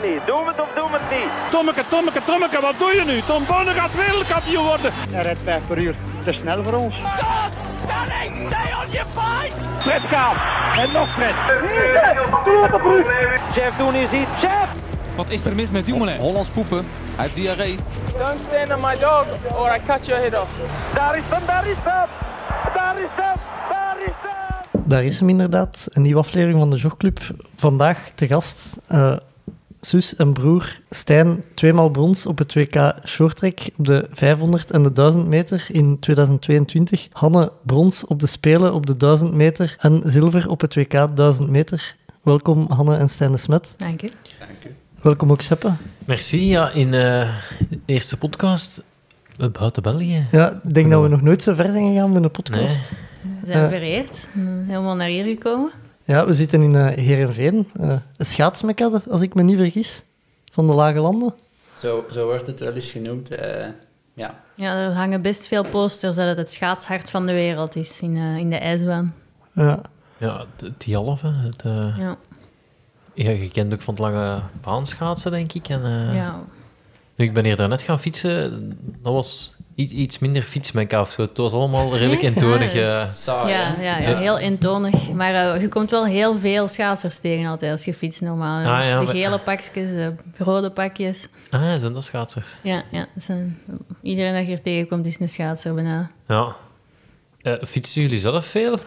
het niet. Doen we het of doen we het niet? Tommeke, Tommeke, Tommeke, wat doe je nu? Tom Bonne gaat wereldkampioen worden. Hij rijdt 5 per uur. Te snel voor ons. Fred gaat. En nog Fred. Chef, doen is iets. Chef! Wat is er mis met Dumoulin? Hollands poepen. Hij heeft diarree. Don't stand on my dog or I cut your head off. Daar is hem, daar is hem! Daar is hem, daar is hem! Daar is hem inderdaad, een nieuwe aflevering van de Jogclub. Vandaag te gast eh, zus en broer Stijn, tweemaal brons op het WK Shorttrack op de 500 en de 1000 meter in 2022. Hanne brons op de Spelen op de 1000 meter en zilver op het WK 1000 meter. Welkom Hanne en Stijn de Smet. Dank u. Welkom ook Seppe. Merci. Ja, in eh, de eerste podcast eh, buiten België. Ja, ik denk dat we nog nooit zo ver zijn gegaan met een podcast. We zijn Eh. vereerd. Eh, Helemaal naar hier gekomen. Ja, we zitten in eh Heerenveen, eh een schaatsmekka, als ik me niet vergis, van de Lage Landen. Zo, zo wordt het wel eens genoemd. eh, ja. Ja, er hangen best veel posters dat het het schaatshart van de wereld is in, eh, in de ijsbaan. Ja. Ja, het hè. Het, eh, Ja, ja, je kent ook van het lange baanschaatsen, denk ik. En, eh, ja. Nu, ik ben hier daarnet gaan fietsen. Dat was iets, iets minder fietsmekka of zo. Het was allemaal redelijk Ja. eentonig. Saai, Ja, ja, ja, heel eentonig. Maar eh, je komt wel heel veel schaatsers tegen altijd als je fietst normaal. Ah, ja, de maar- gele pakjes, de rode pakjes. Ah, zijn dat schaatsers? Ja, ja. dat zijn- iedereen dat je hier tegenkomt is een schaatser bijna. Ja. Eh, fietsen jullie zelf veel?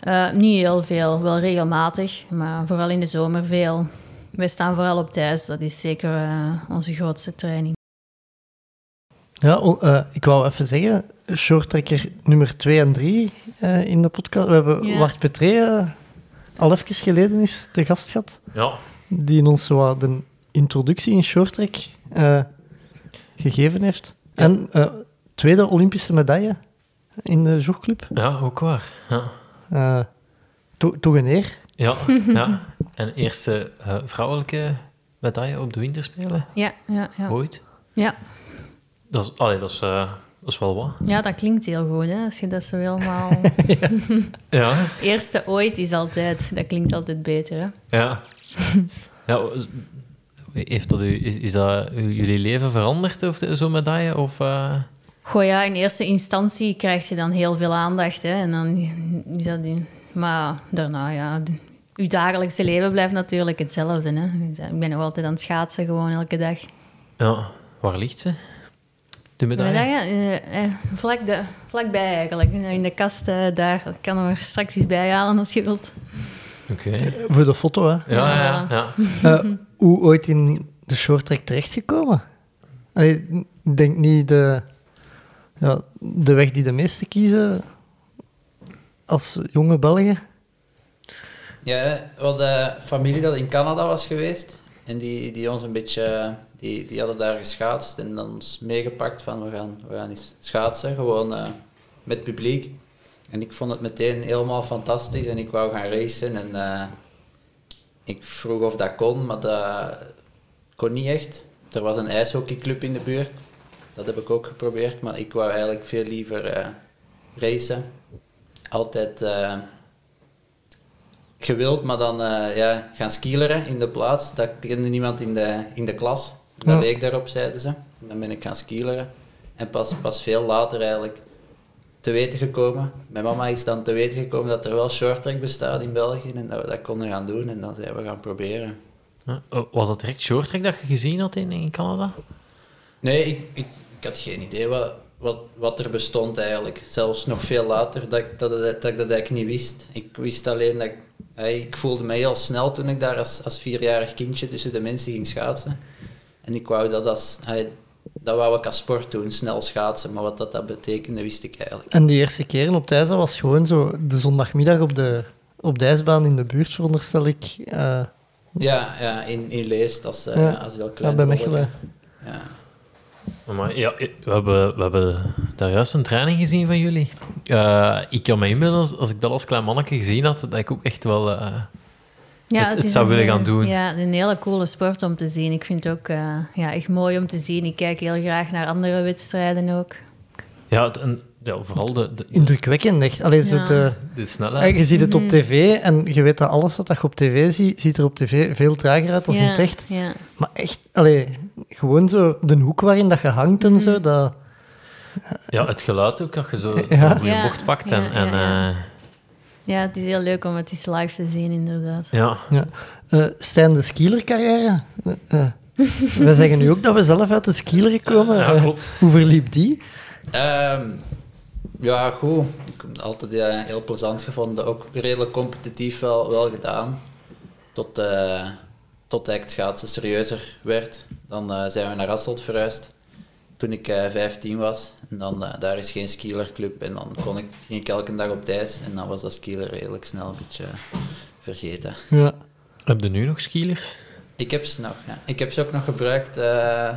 Eh, niet heel veel, wel regelmatig, maar vooral in de zomer veel. Wij staan vooral op thuis, dat is zeker onze grootste training. Ja, eh, ik wou even zeggen, shorttrekker nummer 2 en 3 in de podcast. We hebben Ja. Wart Petré eh, al even geleden is te gast gehad, Ja. die in ons zo wat de introductie in shorttrack eh, gegeven heeft. En eh, tweede Olympische medaille in de jogclub. Ja, ook waar. Ja. Eh, to- toch een eer. Ja, ja. En eerste eh, vrouwelijke medaille op de winterspelen Ja, ja, ja. ooit. Ja, Dat is, allee, dat is, eh, dat is wel wat. ja dat klinkt heel goed, hè, als je dat zo helemaal... Ja. Eerste ooit is altijd, dat klinkt altijd beter, hè. Ja. ja heeft dat u, is, is dat jullie leven veranderd, of zo'n medaille? Of, eh, Goh ja, in eerste instantie krijg je dan heel veel aandacht, hè. En dan is dat... Die... Maar daarna, ja... Uw dagelijkse leven blijft natuurlijk hetzelfde, hè. Ik ben nog altijd aan het schaatsen, gewoon elke dag. ja, waar ligt ze? De medaille? Medaille, eh, eh, vlak de, vlakbij eigenlijk. In de kast eh, daar. Ik kan hem er straks eens bij halen als je wilt. Oké. Voor de foto, hè. Ja, ja, ja. Eh, hoe ooit in de shorttrack terechtgekomen? Ik denk niet de, ja, de weg die de meesten kiezen als jonge Belgen. Ja, we hadden familie dat in Canada was geweest. En die, die ons een beetje... Die, die hadden daar geschaatst en dan ons meegepakt van we gaan, we gaan eens schaatsen. Gewoon eh, met publiek. En ik vond het meteen helemaal fantastisch en ik wou gaan racen. En eh, ik vroeg of dat kon, maar dat kon niet echt. Er was een ijshockeyclub in de buurt. Dat heb ik ook geprobeerd, maar ik wou eigenlijk veel liever eh, racen. Altijd... gewild, maar dan ja, gaan skileren in de plaats. Dat kende niemand in de, in de klas. Dat Ja. leek daarop, zeiden ze. En dan ben ik gaan skileren. En pas, pas veel later eigenlijk te weten gekomen. Mijn mama is dan te weten gekomen dat er wel shorttrack bestaat in België. En dat we dat konden gaan doen. En dan zijn we gaan proberen. Oh, Was dat direct shorttrack dat je gezien had in, in Canada? Nee, ik, ik, ik had geen idee wat, wat, wat er bestond eigenlijk. Zelfs nog veel later dat ik dat, dat, dat ik dat eigenlijk niet wist. Ik wist alleen dat ik... hey, ik voelde me heel snel toen ik daar als, als vierjarig kindje tussen de mensen ging schaatsen. En ik wou dat als... hey, dat wou ik als sport doen, snel schaatsen. Maar wat dat, dat betekende, wist ik eigenlijk. En die eerste keren op thuis, dat was gewoon zo de zondagmiddag op de, op de ijsbaan in de buurt, veronderstel ik. eh, Ja, ja in, in Leest als, uh, Ja. als heel klein ja, bij. Mechelen. Ja. Maar ja, we hebben, we hebben daar juist een training gezien van jullie. Eh, ik kan me inbeelden, als, als ik dat als klein mannetje gezien had, dat ik ook echt wel... eh, Ja, Het- zou een, willen eh, gaan doen. Ja, een hele coole sport om te zien. Ik vind het ook eh, ja, echt mooi om te zien. Ik kijk heel graag naar andere wedstrijden ook. Ja, het, en ja, vooral de, de, Indrukwekkend, echt. Allee, zo Ja. de, de snelheid. je ziet het op Mhm. tv en je weet dat alles wat je op tv ziet, ziet er op tv veel trager uit dan in het echt. Ja. Maar echt, allee, gewoon zo de hoek waarin dat je hangt en zo, dat... Ja, het geluid ook, dat je zo Ja. Ja, bocht pakt. En, ja, en, ja, ja. het is heel leuk om het eens live te zien, inderdaad. ja. Ja. Eh, Stijn, de skielercarrière. Eh, eh, wij zeggen nu ook dat we zelf uit de skieler komen. Ja, klopt. hoe verliep die? Ehm, ja, goed. Ik heb het altijd heel plezant gevonden. Ook redelijk competitief wel, wel gedaan. Tot, eh tot eigenlijk het schaatsen serieuzer werd. Dan zijn we naar Hasselt verhuisd. Toen ik eh 15 was. En dan, eh, daar is geen skielerclub. En dan kon ik, ging ik elke dag op ijs. En dan was dat skieler redelijk snel een beetje eh, vergeten. Ja. Heb je nu nog skielers? Ik heb ze nog, ja. Ik heb ze ook nog gebruikt eh,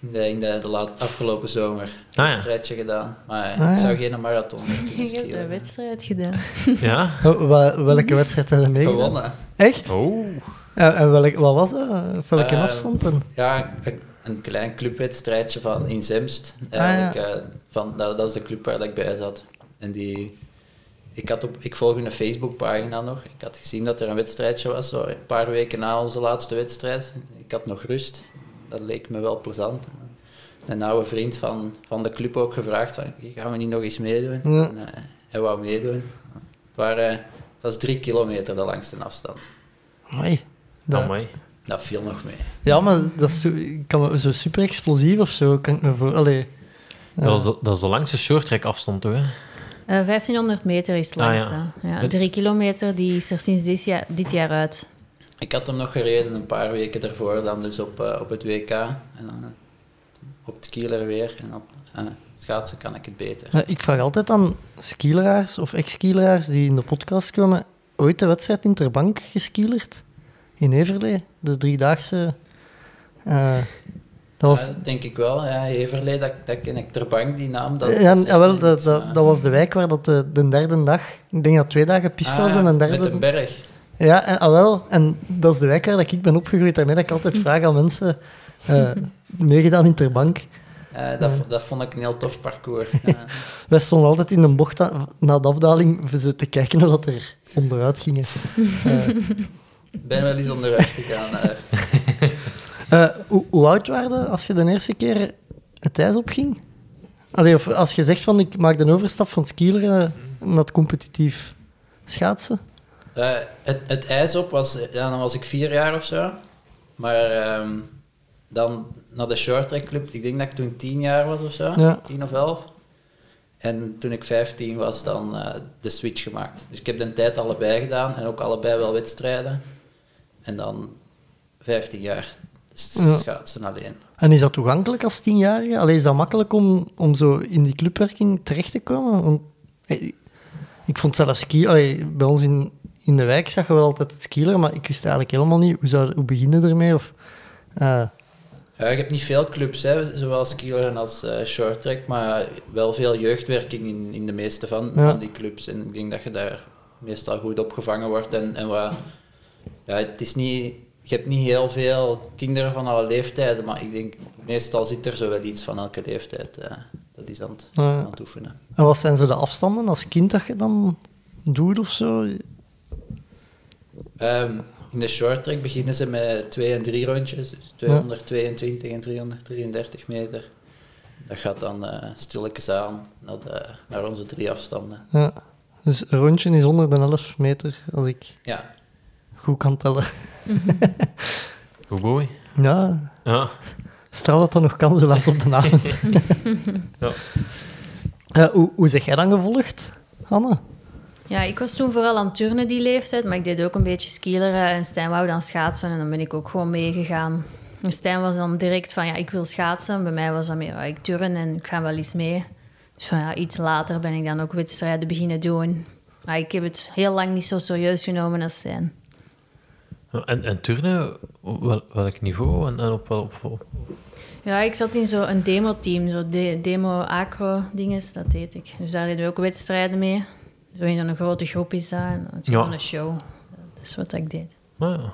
in de, in de, de laat, afgelopen zomer. Ah, ja. Een strijdje gedaan. Maar Ah, ja. ik zou geen marathon Je hebt skiën. een wedstrijd gedaan. Ja? Oh, welke wedstrijd heb je meegedaan? Gewonnen. Echt? Oh. En, en welk, wat was dat? Op welke Eh, afstand? En? Ja, een, een klein clubwedstrijdje van in Zemst. Ah, eh, van, dat, dat is de club waar ik bij zat. En die, ik, had op, ik volg hun Facebookpagina nog. Ik had gezien dat er een wedstrijdje was, zo een paar weken na onze laatste wedstrijd. Ik had nog rust. Dat leek me wel plezant. Een oude vriend van, van de club ook gevraagd van, gaan we niet nog eens meedoen? Ja. En, eh, hij wou meedoen. Het, waren, het was drie kilometer de langste afstand. Amai. Dat- Amai. Dat viel nog mee. Ja, maar dat is zo, kan zo super explosief of zo, kan ik me voor... Allee, ja. Dat, is de, dat is de langste shorttrack afstand, toch? Hè? Eh, 1500 meter is het Ah, ja. langste. ja. Drie kilometer, die is er sinds dit jaar, dit jaar uit. Ik had hem nog gereden een paar weken daarvoor, dan dus op, eh, op het WK. En dan eh, op het kieler weer. En op schaatsen kan ik het beter. Ja, ik vraag altijd aan skileraars of ex-skileraars die in de podcast komen, ooit de wedstrijd in Terbank geskielerd? In Everlee, de driedaagse... eh, dat was... Ja, denk ik wel. Ja, Heverlee, dat, dat ken ik ter bank, die naam. Dat, Ja, me dat, dat, was de wijk waar dat de, de derde dag... Ik denk dat twee dagen piste was Ah, en een Met derde... een berg. Ja, en, ah, wel. En dat is de wijk waar dat ik ben opgegroeid. Daarmee dat ik altijd vraag aan mensen... eh, meegedaan in Terbank. Eh, dat, vo- dat vond ik een heel tof parcours. Wij stonden altijd in een bocht na de afdaling zo te kijken hoe dat er onderuit gingen. Eh, Ik ben wel eens onderuit gegaan. eh. eh, hoe, hoe oud waren je als je de eerste keer het ijs opging? Allee, of als je zegt van ik maak de overstap van skileren naar het competitief schaatsen. Eh, het, het ijs op was, ja, dan was ik vier jaar of zo. Maar ehm, dan naar de shorttrack club, ik denk dat ik toen tien jaar was of zo, Ja. tien of elf. En toen ik 15 was, dan eh, de switch gemaakt. Dus ik heb de tijd allebei gedaan en ook allebei wel wedstrijden. En dan 15 jaar s- Ja. schaatsen alleen. En is dat toegankelijk als tienjarige? Allee, is dat makkelijk om, om zo in die clubwerking terecht te komen? Want, eh, ik vond zelf ski... Allee, bij ons in, in de wijk zag je wel altijd het skileren, maar ik wist eigenlijk helemaal niet hoe, zou, hoe beginnen ermee. Of, eh, Ja, je hebt niet veel clubs, hè, zowel skileren als eh shorttrack, maar wel veel jeugdwerking in, in de meeste van, Ja. van die clubs. En ik denk dat je daar meestal goed opgevangen wordt. En, en wat, ja, het is niet, je hebt niet heel veel kinderen van alle leeftijden, maar ik denk meestal zit er zo wel iets van elke leeftijd. eh, dat is aan het, aan het oefenen. en wat zijn zo de afstanden als kind dat je dan doet of zo? Ehm, in de shorttrack beginnen ze met twee en drie rondjes, dus 222 en 333 meter. Dat gaat dan eh stilletjes aan naar, de, naar onze drie afstanden. Ja. Dus een rondje is 111 meter, als ik Ja, goed kan tellen. Goed. Ja, Ja. straf dat dat nog kan zo laat op de avond. Ja. Eh, hoe, hoe zeg jij dan gevolgd, Hanne? Ja, ik was toen vooral aan het turnen die leeftijd, maar ik deed ook een beetje skileren en Stijn wou dan schaatsen en dan ben ik ook gewoon meegegaan. En Stijn was dan direct van, ja, ik wil schaatsen. Bij mij was dat meer, ja, ik turn en ik ga wel eens mee. Dus van, ja, iets later ben ik dan ook wedstrijden beginnen doen. Maar ik heb het heel lang niet zo serieus genomen als Stijn. En, en turnen, wel, welk niveau en, en op, wel- op, op, Ja, ik zat in zo'n demo-team, zo de, demo-acro-dinges, dat deed ik. Dus daar deden we ook wedstrijden mee. Zo in een grote groep is dat, en Ja. een show. Dat is wat ik deed. Ah, ja.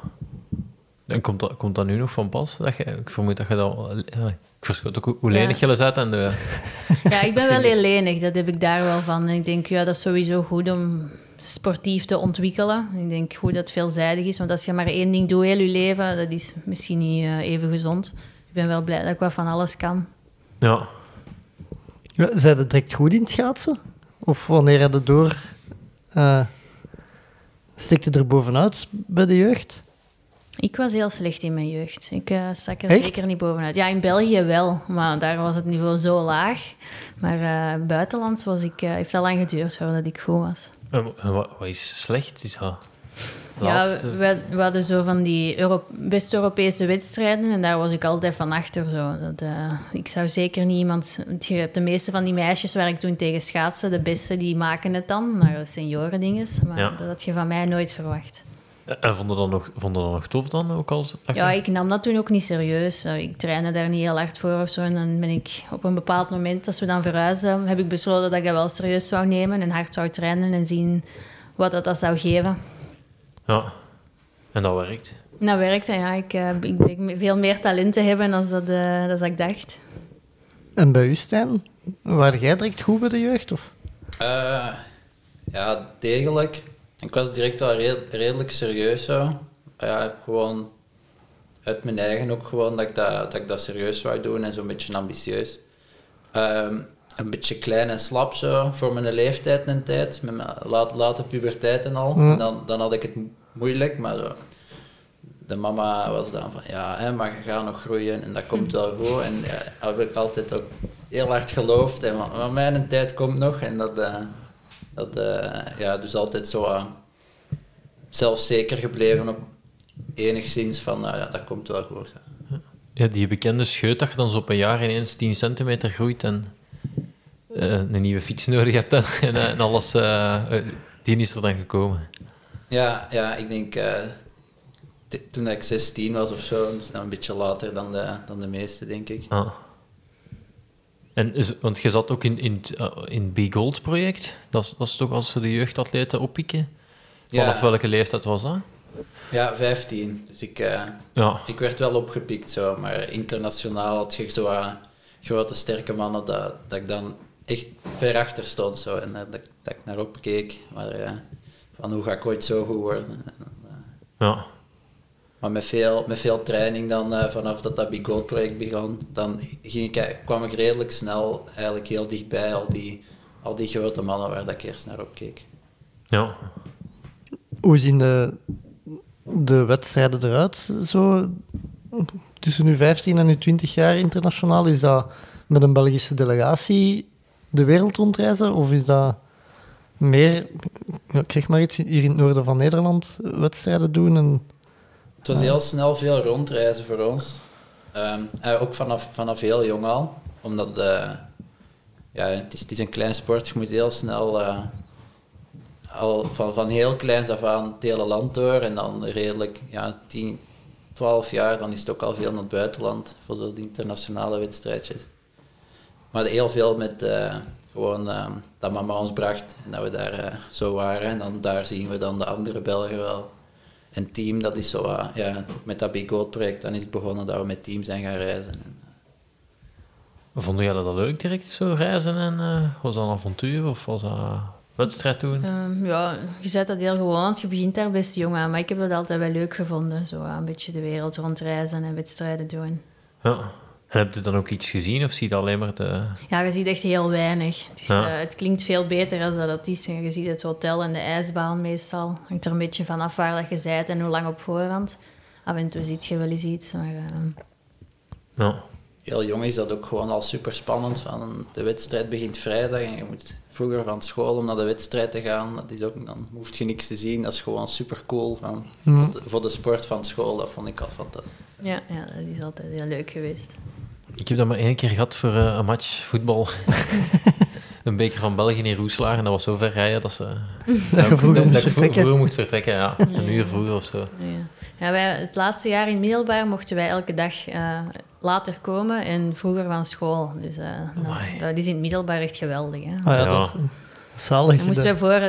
En komt dat, komt dat nu nog van pas? Dat je, ik vermoed dat je dat... ja, ik verschot ook hoe- lenig je en de... Ja, ik ben wel heel lenig, dat heb ik daar wel van. Ik denk, ja, dat is sowieso goed om sportief te ontwikkelen. Ik denk goed dat het veelzijdig is, want als je maar één ding doet heel je leven, dat is misschien niet eh, even gezond. Ik ben wel blij dat ik wat van alles kan. Ja. Ja, Zijn je direct goed in het schaatsen? Of wanneer je er door... eh steekt je er bovenuit bij de jeugd? Ik was heel slecht in mijn jeugd. Ik eh stak er Echt? zeker niet bovenuit. Ja, in België wel, maar daar was het niveau zo laag. Maar eh, buitenlands was ik, eh, heeft dat lang geduurd voordat ik goed was. En, en wat, wat is slecht? Is dat... Ja, we, we hadden zo van die Euro West-Europese wedstrijden en daar was ik altijd van achter. Zo. Dat, ik zou zeker niet iemand... want Je hebt de meeste van die meisjes waar ik toen tegen schaatste, de beste die maken het dan, naar de seniorendinges. Maar Ja. dat had je van mij nooit verwacht. En vonden dat nog, vonden dat nog tof dan, ook al? dat Ja, je- ik nam dat toen ook niet serieus. Eh, Ik trainde daar niet heel hard voor of zo. En dan ben ik op een bepaald moment, als we dan verhuisden, heb ik besloten dat ik dat wel serieus zou nemen en hard zou trainen en zien wat dat, dat zou geven. Ja. En dat werkt. Nou werkte, ja. Ik, eh, ik bleek veel meer talent te hebben dan dat, eh, dan dat ik dacht. En bij u, Stijn? Waar jij direct goed bij de jeugd? Of? Eh, ja, degelijk. Ik was direct wel red- redelijk serieus zo. Ja, gewoon uit mijn eigen ook gewoon dat ik dat, dat, ik dat serieus wou doen en zo'n beetje ambitieus. Ehm, een beetje klein en slap zo, voor mijn leeftijd en tijd, met mijn laat, late puberteit en al. En dan, dan had ik het mo- moeilijk, maar zo, de mama was dan van, ja, hè, maar je gaat nog groeien en dat komt wel goed. En ja, heb ik altijd ook heel hard geloofd. En van, van mijn tijd komt nog. En dat, eh, dat eh, ja, dus altijd zo uh, zelfzeker gebleven op enigszins van, nou ja, dat komt wel goed. Ja, die bekende scheut dat je dan zo op een jaar ineens 10 centimeter groeit en eh, een nieuwe fiets nodig hebt en, en, en alles, eh, eh, die is er dan gekomen. Ja, ja ik denk eh, toen ik 16 was of zo, dus een beetje later dan de, dan de meeste, denk ik. Ah. En is, want je zat ook in, in, het, eh, in het Be Gold project, dat is, dat is toch als ze de jeugdatleten oppikken? Ja. Vanaf welke leeftijd was dat? Ja, 15. Dus ik, eh, Ja. ik werd wel opgepikt, zo, maar internationaal had je zo eh, grote, sterke mannen dat, dat ik dan echt ver achter stond zo, en dat, dat ik naar opkeek. Maar van hoe ga ik ooit zo goed worden? En, Ja. Maar met veel, met veel training dan, eh, vanaf dat dat Big Gold project begon, dan ging ik, kwam ik redelijk snel eigenlijk heel dichtbij al die, al die grote mannen waar dat ik eerst naar opkeek. Ja. Hoe zien de, de wedstrijden eruit? Zo, tussen nu 15 en nu 20 jaar internationaal, is dat met een Belgische delegatie de wereld rondreizen? Of is dat meer, ik zeg maar iets, hier in het noorden van Nederland wedstrijden doen? En, Het was heel snel veel rondreizen voor ons. Ehm, eh, ook vanaf, vanaf heel jong al. Omdat eh, ja, het, is, het is een klein sport. Je moet heel snel eh, al van, van heel kleins af aan het hele land door. En dan redelijk ja, 10, 12 jaar, dan is het ook al veel naar het buitenland voor die internationale wedstrijdjes. Maar heel veel met gewoon ehm, dat mama ons bracht en dat we daar zo waren. En dan daar zien we dan de andere Belgen wel. En team, dat is zo, eh, ja, met dat Big Gold project, dan is het begonnen dat we met team zijn gaan reizen. Vonden jullie dat leuk direct, zo reizen? En, eh, was dat een avontuur of was dat wedstrijd doen? Ehm, ja, je zet dat heel gewoon, want je begint daar best jong aan. Maar ik heb dat altijd wel leuk gevonden. Zo een beetje de wereld rondreizen en wedstrijden doen. Ja. En heb je dan ook iets gezien of zie je alleen maar de... Ja, je ziet echt heel weinig. Het, is, Ja. eh, het klinkt veel beter als dat het is. En je ziet het hotel en de ijsbaan meestal. Hangt er een beetje vanaf waar dat je bent en hoe lang op voorhand. Af en toe ziet je wel eens iets. Maar, ehm, Ja. Heel jong is dat ook gewoon al super spannend. Van de wedstrijd begint vrijdag en je moet vroeger van school om naar de wedstrijd te gaan. Dat is ook, dan hoef je niks te zien. Dat is gewoon super cool. Van, voor, de, voor de sport van school, dat vond ik al fantastisch. ja, ja, dat is altijd heel leuk geweest. Ik heb dat maar één keer gehad voor eh, een match voetbal. een beker van België in Roeslaar en dat was zo ver rijden dat ze... Dat je vroeger dat, moest vertrekken. vroeger moest vertrekken, ja. Een uur vroeger of zo. Ja. Ja, wij, het laatste jaar in middelbaar mochten wij elke dag eh, later komen en vroeger van school. Dus eh, nou, dat is in het middelbaar echt geweldig. Hè? Ah ja, Ja. Dat, is, Zalig. Dan moesten we voor,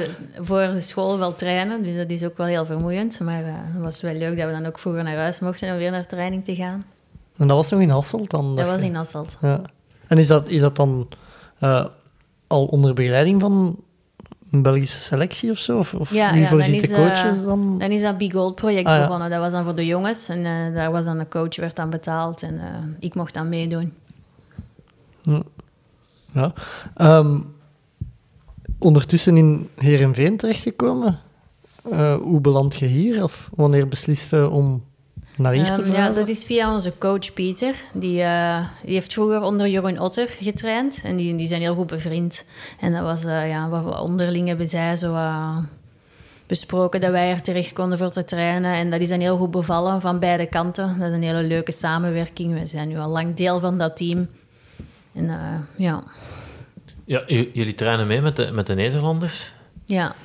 voor de school wel trainen, dus dat is ook wel heel vermoeiend. Maar eh, het was wel leuk dat we dan ook vroeger naar huis mochten om weer naar training te gaan. En dat was nog in Hasselt dan? Dat was in Asselt. Ja. En is dat, is dat dan eh, al onder begeleiding van een Belgische selectie of zo? Of, of Ja, wie voorziet de is, coaches eh, dan? Dan is dat Big Gold project Ah, begonnen. Dat was dan voor de jongens en eh, daar was dan een coach, werd dan betaald en eh, ik mocht dan meedoen. Ja. Ehm, ondertussen in Heerenveen terechtgekomen. Eh hoe beland je hier? Of wanneer besliste om naar hier te Ehm, ja, dat is via onze coach Pieter. Die, eh, die heeft vroeger onder Jeroen Otter getraind. En die, die zijn heel goed bevriend. En dat was eh, ja, wat we onderling hebben zij zo eh, besproken dat wij er terecht konden voor te trainen. En dat is dan heel goed bevallen van beide kanten. Dat is een hele leuke samenwerking. We zijn nu al lang deel van dat team. En eh, ja, Ja, jullie trainen mee met de, met de Nederlanders. ja.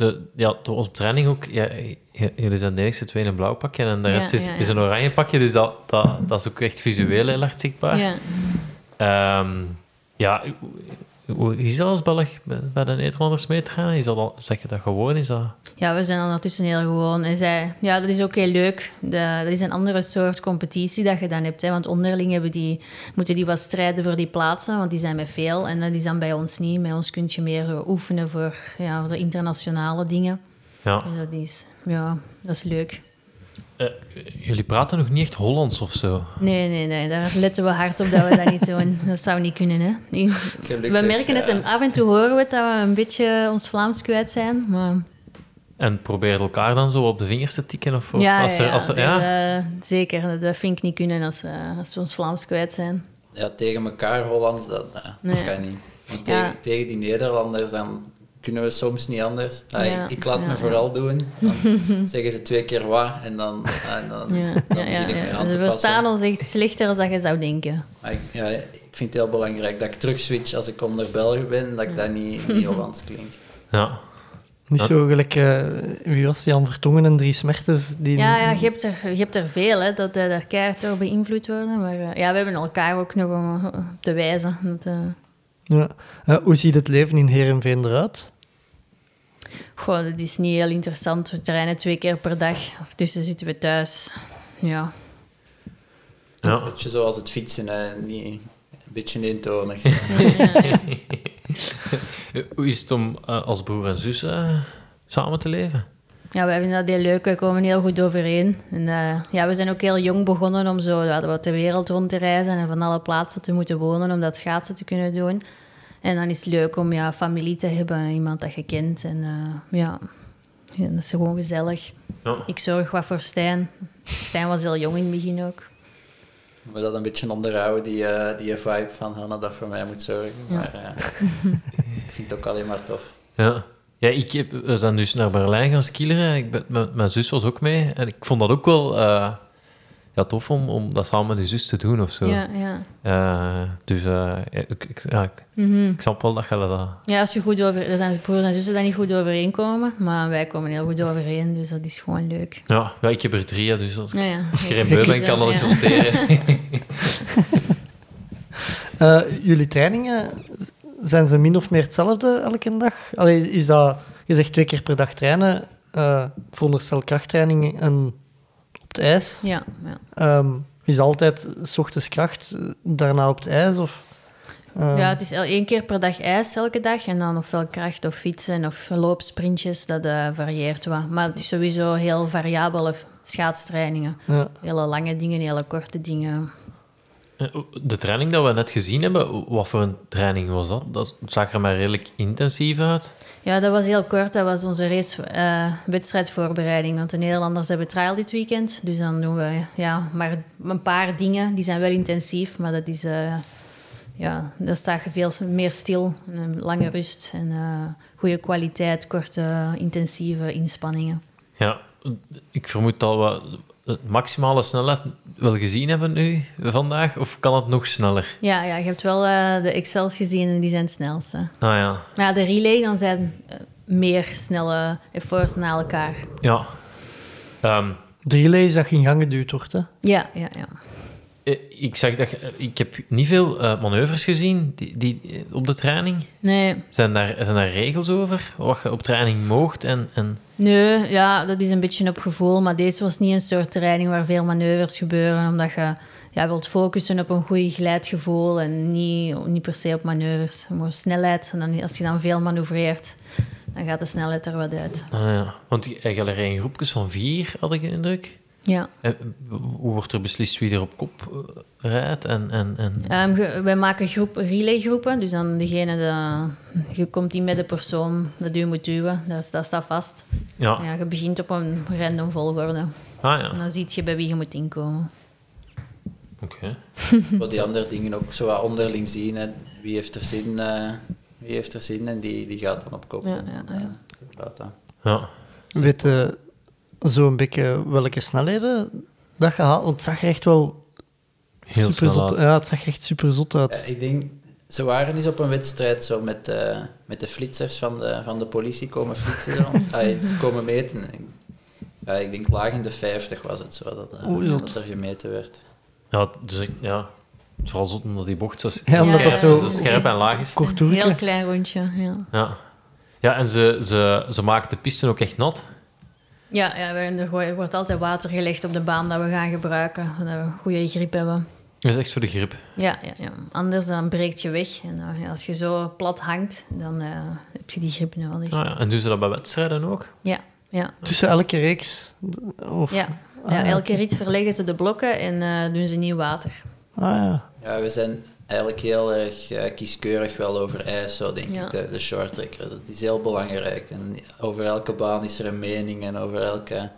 De, ja, op training ook. Ja, jullie zijn de enige twee in een blauw pakje en de Ja, rest is, ja, is een oranje pakje. Dus dat, dat, dat is ook echt visueel heel erg zichtbaar. ja. Ehm, ja, hoe- is dat als Belg bij de Nederlanders mee te gaan? Is dat al, zeg je dat gewoon? Is dat... Ja, we zijn ondertussen heel gewoon. En zij, ja, dat is ook heel leuk. De, dat is een andere soort competitie dat je dan hebt. Hè? Want onderling hebben die, moeten die wat strijden voor die plaatsen, want die zijn met veel. En dat is dan bij ons niet. Bij ons kun je meer oefenen voor, ja, voor de internationale dingen. Ja. Dus dat is, ja, dat is leuk. Eh, jullie praten nog niet echt Hollands of zo. Nee, nee, nee. Daar letten we hard op dat we dat niet doen. Dat zou niet kunnen, hè. Nee. Gelukkig, We merken het, ja. en af en toe horen we het dat we een beetje ons Vlaams kwijt zijn. Maar En probeer elkaar dan zo op de vingers te tikken? Of, of ja, als er, ja, als er- ja? eh, zeker. Dat vind ik niet kunnen als, eh, als we ons Vlaams kwijt zijn. Ja, tegen elkaar Hollands, dat, dat kan niet. Want Ja. tegen, tegen die Nederlanders, dan kunnen we soms niet anders. Ah, Ja, ik, ik laat ja, me ja. vooral doen. Dan zeggen ze twee keer wat en dan, en dan, Ja, dan ja, ja, begin ik me ja. aan Ze te verstaan ons echt slechter dan dat je zou denken. Maar ik, ja, ik vind het heel belangrijk dat ik terug switch als ik onder Belgen ben, dat ik dat niet, niet Hollands klink. ja. Niet zo gelijk, eh, wie was die, Jan Vertongen en Dries Mertens? Die Ja, ja je, hebt er, je hebt er veel, hè, dat uh, daar keihard door beïnvloed worden. Maar uh, ja, we hebben elkaar ook nog om te wijzen. Dat, uh... ja. Uh, hoe ziet het leven in Heerenveen eruit? Goh, dat is niet heel interessant. We trainen twee keer per dag. Tussen zitten we thuis. Ja. ja. Een beetje zoals het fietsen, hè. Niet, een beetje eentonig. Hoe is het om uh, als broer en zus uh, samen te leven? Ja, we hebben dat heel leuk. We komen heel goed overeen. En, uh, ja, we zijn ook heel jong begonnen om zo ja, wat de wereld rond te reizen en van alle plaatsen te moeten wonen om dat schaatsen te kunnen doen. En dan is het leuk om ja, familie te hebben, iemand dat je kent. En uh, ja, ja, dat is gewoon gezellig. Ja. Ik zorg wat voor Stijn. Stijn was heel jong in het begin ook. We dat een beetje onderhouden, die, uh, die vibe van Hanna dat voor mij moet zorgen. Ja. Maar uh, ik vind het ook alleen maar tof. Ja. Ja, ik heb, we zijn dus naar Berlijn gaan skileren. Ik ben, mijn, mijn zus was ook mee. En ik vond dat ook wel uh, ja, tof om, om dat samen met je zus te doen of zo. Ja, ja. Uh, dus ja, ik, ik, ja, ik, mm -hmm. -hmm. ik snap wel dat je dat... Ja, als je goed over... Er zijn broers en zussen die niet goed overeenkomen. Maar wij komen heel goed overeen, dus dat is gewoon leuk. Ja, ja ik heb er drie, dus als, ja, ja. als ik geen beu ben, kan dat eens roteren. uh, jullie trainingen, zijn ze min of meer hetzelfde elke dag? Allee, is dat, je zegt twee keer per dag trainen, uh, veronderstel krachttraining en op het ijs. Ja, ja. Um, is altijd s ochtends kracht, daarna op het ijs? Of, uh... Ja, het is één keer per dag ijs elke dag en dan ofwel kracht of fietsen of loopsprintjes, dat uh, varieert wat. Maar het is sowieso heel variabele schaatstrainingen. Ja. Hele lange dingen, hele korte dingen. De training dat we net gezien hebben, wat voor een training was dat? Dat zag er maar redelijk intensief uit. Ja, dat was heel kort. Dat was onze race, uh, wedstrijdvoorbereiding. Want de Nederlanders hebben trial dit weekend. Dus dan doen we ja, maar een paar dingen. Die zijn wel intensief, maar dat is... Uh, ja, daar sta je veel meer stil. Een lange rust en uh, goede kwaliteit, korte, intensieve inspanningen. Ja, ik vermoed we het maximale snelheid wel gezien hebben nu, vandaag? Of kan het nog sneller? Ja, ja je hebt wel uh, de Excels gezien en die zijn het snelste. Ah ja. Maar ja, de relay, dan zijn uh, meer snelle efforts na elkaar. Ja. Um, de relay is dat geen gang geduwd wordt, hè? Ja, ja, ja. Eh, ik zag dat... je- eh, Ik heb niet veel eh, manoeuvres gezien die, die, op de training. Nee, Zijn daar, zijn daar regels over? Wat je op training moogt en... en... nee, ja, dat is een beetje op gevoel. Maar deze was niet een soort training waar veel manoeuvres gebeuren. Omdat je ja, wilt focussen op een goed geleidgevoel en niet, niet per se op manoeuvres. Maar snelheid, en dan, als je dan veel manoeuvreert, dan gaat de snelheid er wat uit. Ah, ja. Want eh, jullie rijden groepjes van vier, had ik de indruk. Ja. Eh, Hoe wordt er beslist wie er op kop eh, rijdt? En, en, en... Ehm, wij maken groep, relaygroepen. Dus dan degene, dat, je komt in met de persoon dat u moet duwen. Dat, is- dat staat vast. Ja. Ja, je begint op een random volgorde. Ah ja, En dan zie je bij wie je moet inkomen. oké. Voor die andere dingen ook zo wat onderling zien. Hè. Wie heeft er zin, eh, wie heeft er zin en die, die gaat dan op kop. Ja, ja, ja. dat. Ja. Weet je zo'n beetje welke snelheden dat je haalt? Want het zag er echt wel Heel super snel zot, uit. Ja, het zag echt super zot uit. Ja, ik denk, ze waren eens op een wedstrijd zo met, eh, met de flitsers van de, van de politie komen flitsen. Ze komen meten. Ja, ik denk laag in de 50 was het zo dat, eh, dat er gemeten werd. Ja, dus ik, ja, vooral zot omdat die bocht zo, Ja, omdat dat scherp, zo- scherp en laag is. Kort Een toertje. heel klein rondje, ja. Ja, ja en ze, ze, ze maken de pisten ook echt nat. Ja, ja we- er wordt altijd water gelegd op de baan dat we gaan gebruiken. Dat we goede grip hebben. Dat is echt voor de grip. Ja, ja, ja. anders dan breekt je weg. En eh, als je zo plat hangt, dan eh, heb je die grip nodig. Ah, ja. En doen ze dat bij wedstrijden ook? Ja, ja. Tussen elke reeks. Of, ja. Ah, ja ja, elke rit verleggen ze de blokken en eh, doen ze nieuw water. Ah ja. Ja, we zijn eigenlijk heel erg eh, kieskeurig wel over ijs, zo denk Ja. ik, de, de short tracker. Dat is heel belangrijk. En over elke baan is er een mening en over elke,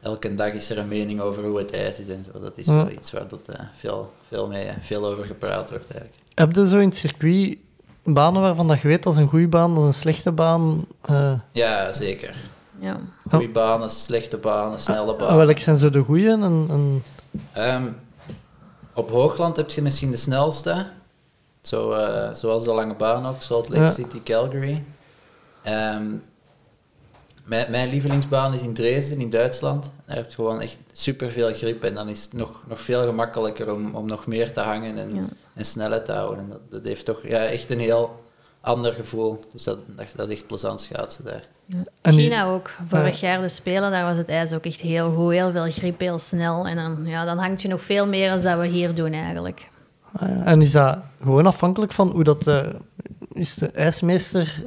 elke dag is er een mening over hoe het ijs is en zo. Dat is Ja. zo iets waar dat, eh, veel, veel, mee, veel over gepraat wordt eigenlijk. Heb je zo in het circuit banen waarvan dat je weet dat is een goede baan, dat is een slechte baan? eh, Ja, zeker. Ja. Goede banen, slechte banen, snelle ah, banen. welke zijn zo de goeie? En, en, Ehm, op Hoogland heb je misschien de snelste. Zo, eh, zoals de lange baan ook, Salt Lake Ja. City, Calgary. Ehm, mijn, mijn lievelingsbaan is in Dresden, in Duitsland. Daar heb je gewoon echt superveel grip en dan is het nog, nog veel gemakkelijker om, om nog meer te hangen en, Ja. en snelheid te houden. En dat, dat heeft toch ja, echt een heel ander gevoel. Dus dat, dat, dat is echt plezant schaatsen daar. die- China ook. Vorig jaar de Spelen, daar was het ijs ook echt heel goed. Heel veel grip, heel snel. En dan, ja, dan hangt je nog veel meer dan dat we hier doen eigenlijk. ah, ja. en is dat gewoon afhankelijk van hoe dat... eh, is de ijsmeester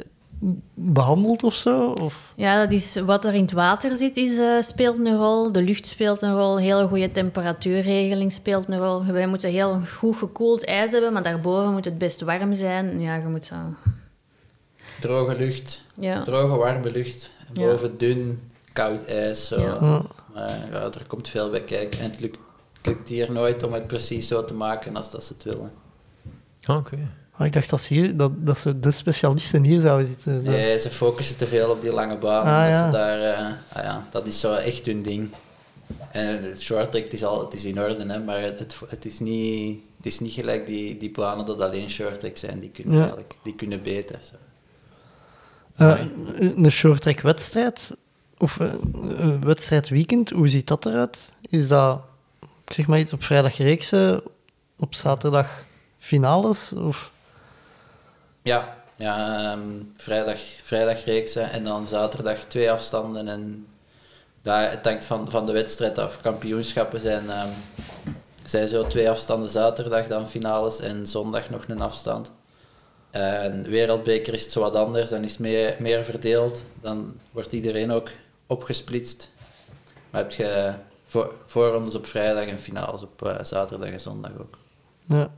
behandeld of zo? Of? Ja, dat is wat er in het water zit, is, eh, speelt een rol. De lucht speelt een rol. Hele goede temperatuurregeling speelt een rol. Wij moeten heel goed gekoeld ijs hebben, maar daarboven moet het best warm zijn. Ja, je moet zo... Droge lucht, Ja. droge warme lucht. En Ja. boven dun, koud ijs. Zo. Ja. Maar ja, er komt veel bij kijken. En het lukt, het lukt hier nooit om het precies zo te maken als dat ze het willen. Ah, Oké. Ah, ik dacht dat, ze hier, dat, dat ze de specialisten hier zouden zitten. Nee, ze focussen te veel op die lange baan. Ah, ja. ze daar, eh, ah, ja, dat is zo echt hun ding. En het short track het is, al, het is in orde, hè, maar het, het, is niet, het is niet gelijk die, die banen dat alleen short track zijn. Die kunnen, Ja. eigenlijk, die kunnen beter. Zo. Eh, een short track wedstrijd of eh, een wedstrijdweekend, hoe ziet dat eruit? Is dat, ik zeg maar iets, op vrijdag reeksen, op zaterdag finales? Of? Ja, ja ehm, vrijdag, vrijdag reeksen en dan zaterdag twee afstanden. En daar, het hangt van, van de wedstrijd af. Kampioenschappen zijn, ehm, zijn zo twee afstanden zaterdag, dan finales en zondag nog een afstand. En wereldbeker is het zo wat anders, dan is meer, meer verdeeld. Dan wordt iedereen ook opgesplitst. Maar heb je voor, voorrondes op vrijdag en finales op eh, zaterdag en zondag ook. Ja.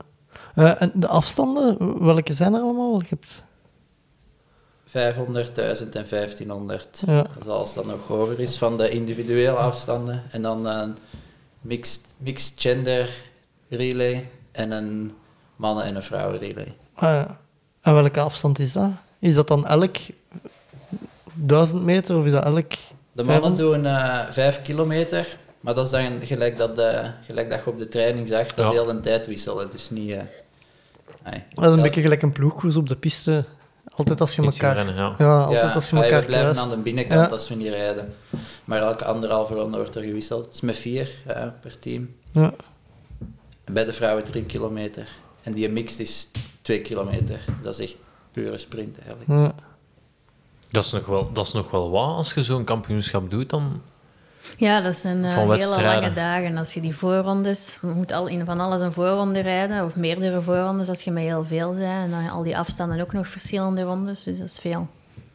Eh, en de afstanden, welke zijn er allemaal? Je hebt, 500, 1000 en 1500. Ja. Dat is alles dat nog over is van de individuele afstanden. En dan een mixed, mixed gender relay en een mannen- en een vrouwen relay. ah, ja. En welke afstand is dat? Is dat dan elk 1000 meter of is dat elk... De mannen 500? doen eh 5 kilometer, maar dat is dan gelijk dat, eh, gelijk dat je op de training zag, dat is Ja. heel een tijd wisselen. Dus niet... eh, nee. Dat is een Ja. beetje gelijk een ploegkoers op de piste. Altijd als je elkaar... rennen, ja. Ja, altijd Ja, als je elkaar we blijven kruist. aan de binnenkant Ja. als we niet rijden. Maar elke anderhalve ronde wordt er gewisseld. Het is met vier per team. Ja. Bij de vrouwen 3 kilometer. En die mixed is 2 kilometer. Dat is echt pure sprint eigenlijk. Ja. Dat is nog wel, dat is nog wel wat als je zo'n kampioenschap doet. Dan, Ja, dat zijn eh, hele lange dagen. Als je die voorrondes... Je moet al in van alles een voorronde rijden. Of meerdere voorrondes als je met heel veel bent. En dan al die afstanden ook nog verschillende rondes. Dus dat is veel.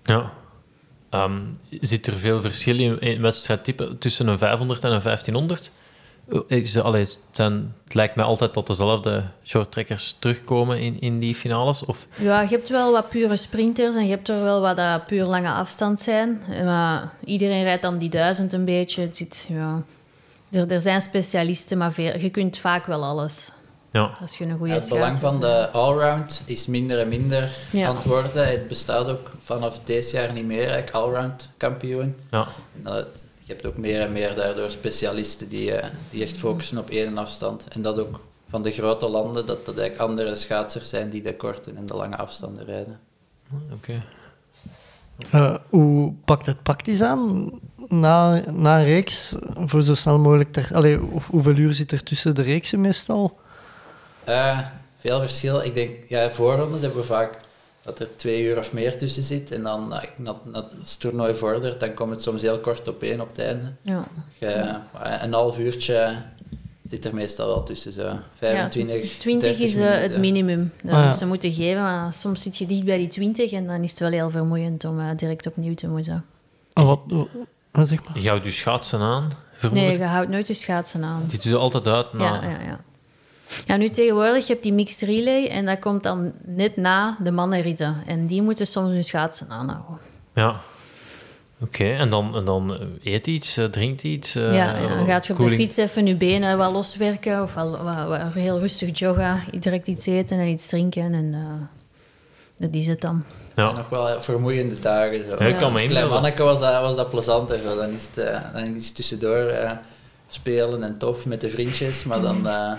ja. Ehm, zit er veel verschil in, in wedstrijdtype tussen een 500 en een 1500? Eh, Is, allee, het zijn, het lijkt mij altijd dat dezelfde shorttrekkers terugkomen in, in die finales. Of, Ja, je hebt wel wat pure sprinters en je hebt er wel wat dat puur lange afstand zijn. Eh, Maar iedereen rijdt dan die duizend een beetje. Het zit, ja. er, er zijn specialisten, maar veel, je kunt vaak wel alles. ja. Als je een goede Het belang van de allround is minder en minder Ja. aan het worden. Het bestaat ook vanaf dit jaar niet meer, allround kampioen. Ja. Dat- je hebt ook meer en meer daardoor specialisten die, eh, die echt focussen op één afstand. En dat ook van de grote landen, dat dat eigenlijk andere schaatsers zijn die de korte en de lange afstanden rijden. Oké. Eh, hoe pakt het praktisch aan na, na een reeks? Voor zo snel mogelijk... Ter, allee, of hoeveel uur zit er tussen de reeksen meestal? Eh, veel verschil. Ik denk, ja, voorrondes hebben we vaak dat er twee uur of meer tussen zit. En dan, eh, na, na, als het toernooi vordert, dan komt het soms heel kort op één op het einde. Ja. Je, eh, een half uurtje zit er meestal wel tussen, zo 25, 20 30 is eh, minuten. het minimum dat Ah, ja. ze moeten geven. Maar soms zit je dicht bij die 20 en dan is het wel heel vermoeiend om eh, direct opnieuw te moeten. En wat, wat zeg maar? Je houdt je schaatsen aan, vermoed Nee, je houdt nooit je schaatsen aan. Die doe je altijd uit na... Ja, ja, ja. Ja, nu tegenwoordig heb je die mixed relay en dat komt dan net na de mannenritten. En die moeten soms hun schaatsen aanhouden. Ja. Oké, en dan, en dan eh, eet iets, eh, drinkt iets. eh, ja, ja, dan gaat je op de fiets even je benen wat loswerken of wel, heel rustig joggen, direct iets eten en iets drinken en eh, dat is het dan. Het zijn nog wel vermoeiende dagen. Zo. Ja, ik kan Als me klein manneke was dat, was dat plezanter. Zo. Dan, is het, eh, dan is het tussendoor eh, spelen en tof met de vriendjes. Maar dan eh,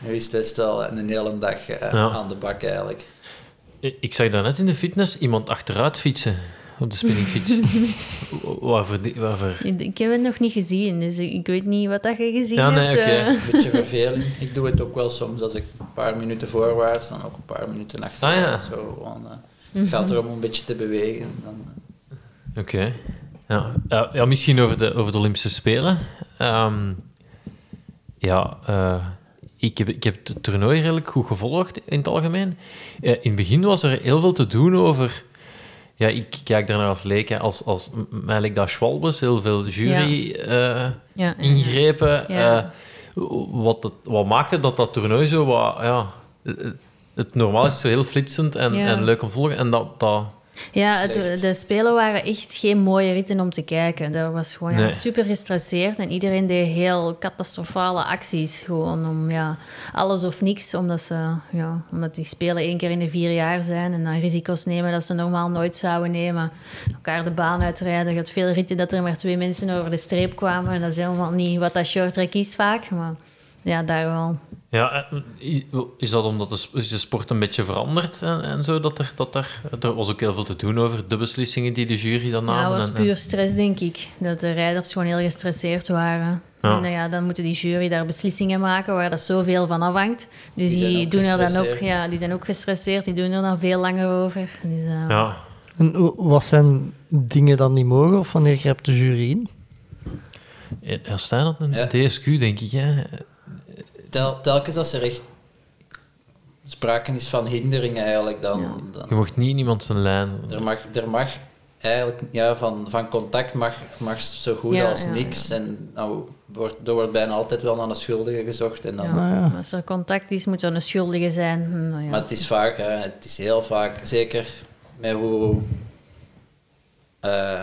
nu is het best wel een hele dag eh, Ja. aan de bak eigenlijk. Ik zag daarnet in de fitness iemand achteruit fietsen op de spinningfiets. waarvoor, die- waarvoor? Ik heb het nog niet gezien, dus ik weet niet wat dat je gezien Ja, nee, hebt. oké. eh. Een beetje verveling. Ik doe het ook wel soms als ik een paar minuten voorwaarts, dan ook een paar minuten achteruit. Ah, ja. Zo, gewoon, eh, Het gaat erom om een beetje te bewegen. Dan, Oké. Ja. Ja, ja, misschien over de, over de Olympische Spelen. Ehm, ja, eh, ik, heb, ik heb het toernooi redelijk goed gevolgd in het algemeen. Eh, in het begin was er heel veel te doen over... Ja, ik kijk daar naar als leek, hè, als, als mij lijkt dat Schwalbes, heel veel jury eh, ja, ingrepen. Ja. Eh, wat, het, wat maakte dat dat toernooi zo wat... Ja, het, het normaal is zo heel flitsend en, en leuk om te volgen. En dat, dat, Ja, de spelen waren echt geen mooie ritten om te kijken. Dat was gewoon ja, super gestresseerd en iedereen deed heel catastrofale acties. Gewoon om ja, alles of niks, omdat, ze, ja, omdat die spelen één keer in de vier jaar zijn en dan risico's nemen dat ze normaal nooit zouden nemen. Elkaar de baan uitrijden. Je had veel ritten dat er maar twee mensen over de streep kwamen en dat is helemaal niet wat dat short track is vaak. Maar ja, daar wel. Ja, eh, is dat omdat de, is de sport een beetje veranderd en, en zo? Dat er, dat er, er was ook heel veel te doen over de beslissingen die de jury dan Ja, namen. dat was en- puur stress, denk ik. Dat de rijders gewoon heel gestresseerd waren. Ja. En dan, ja, dan moeten die jury daar beslissingen maken waar dat zoveel van afhangt. Dus Die die, zijn ook doen er dan ook, gestresseerd. ja, die zijn ook gestresseerd, die doen er dan veel langer over. Dus, eh, ja. En wa- wat zijn dingen dan niet mogen? Of wanneer grijpt de jury in? Ja, staan dat een Ja. DSQ, denk ik. Hè? Tel, telkens als er echt sprake is van hinderingen eigenlijk, dan, dan Je mocht niet in iemand zijn lijn. Er mag, er mag eigenlijk ja, van, van contact mag, mag zo goed Ja, als ja, niks. ja. En nou, wordt, er wordt bijna altijd wel naar een schuldige gezocht. En dan, ja. Ja. Als er contact is, moet er een schuldige zijn. Hm, Nou, ja, Maar het is vaak, hè, het is heel vaak, zeker met hoe eh,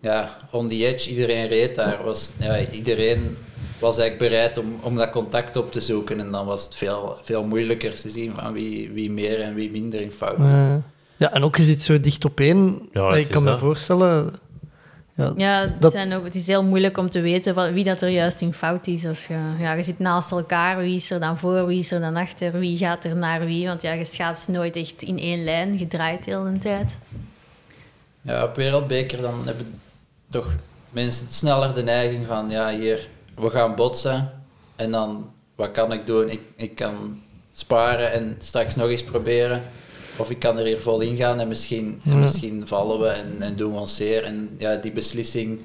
ja, on the edge iedereen reed daar, was ja, iedereen was eigenlijk bereid om, om dat contact op te zoeken. En dan was het veel, veel moeilijker te zien van wie, wie meer en wie minder in fout is. Ja, en ook je zit zo dicht op één. Ja, ik kan me dat. voorstellen... Ja, Ja, het, Dat- zijn ook, het is heel moeilijk om te weten wat, wie dat er juist in fout is. Of je, ja, je zit naast elkaar, wie is er dan voor, wie is er dan achter, wie gaat er naar wie. Want ja, je schaatst nooit echt in één lijn, je draait heel de tijd. Ja, op Wereldbeker dan hebben toch mensen sneller de neiging van, ja, hier, we gaan botsen. En dan wat kan ik doen? Ik, ik kan sparen en straks nog eens proberen. Of ik kan er hier vol in gaan en misschien, en misschien vallen we en, en doen we ons zeer. En ja, die beslissing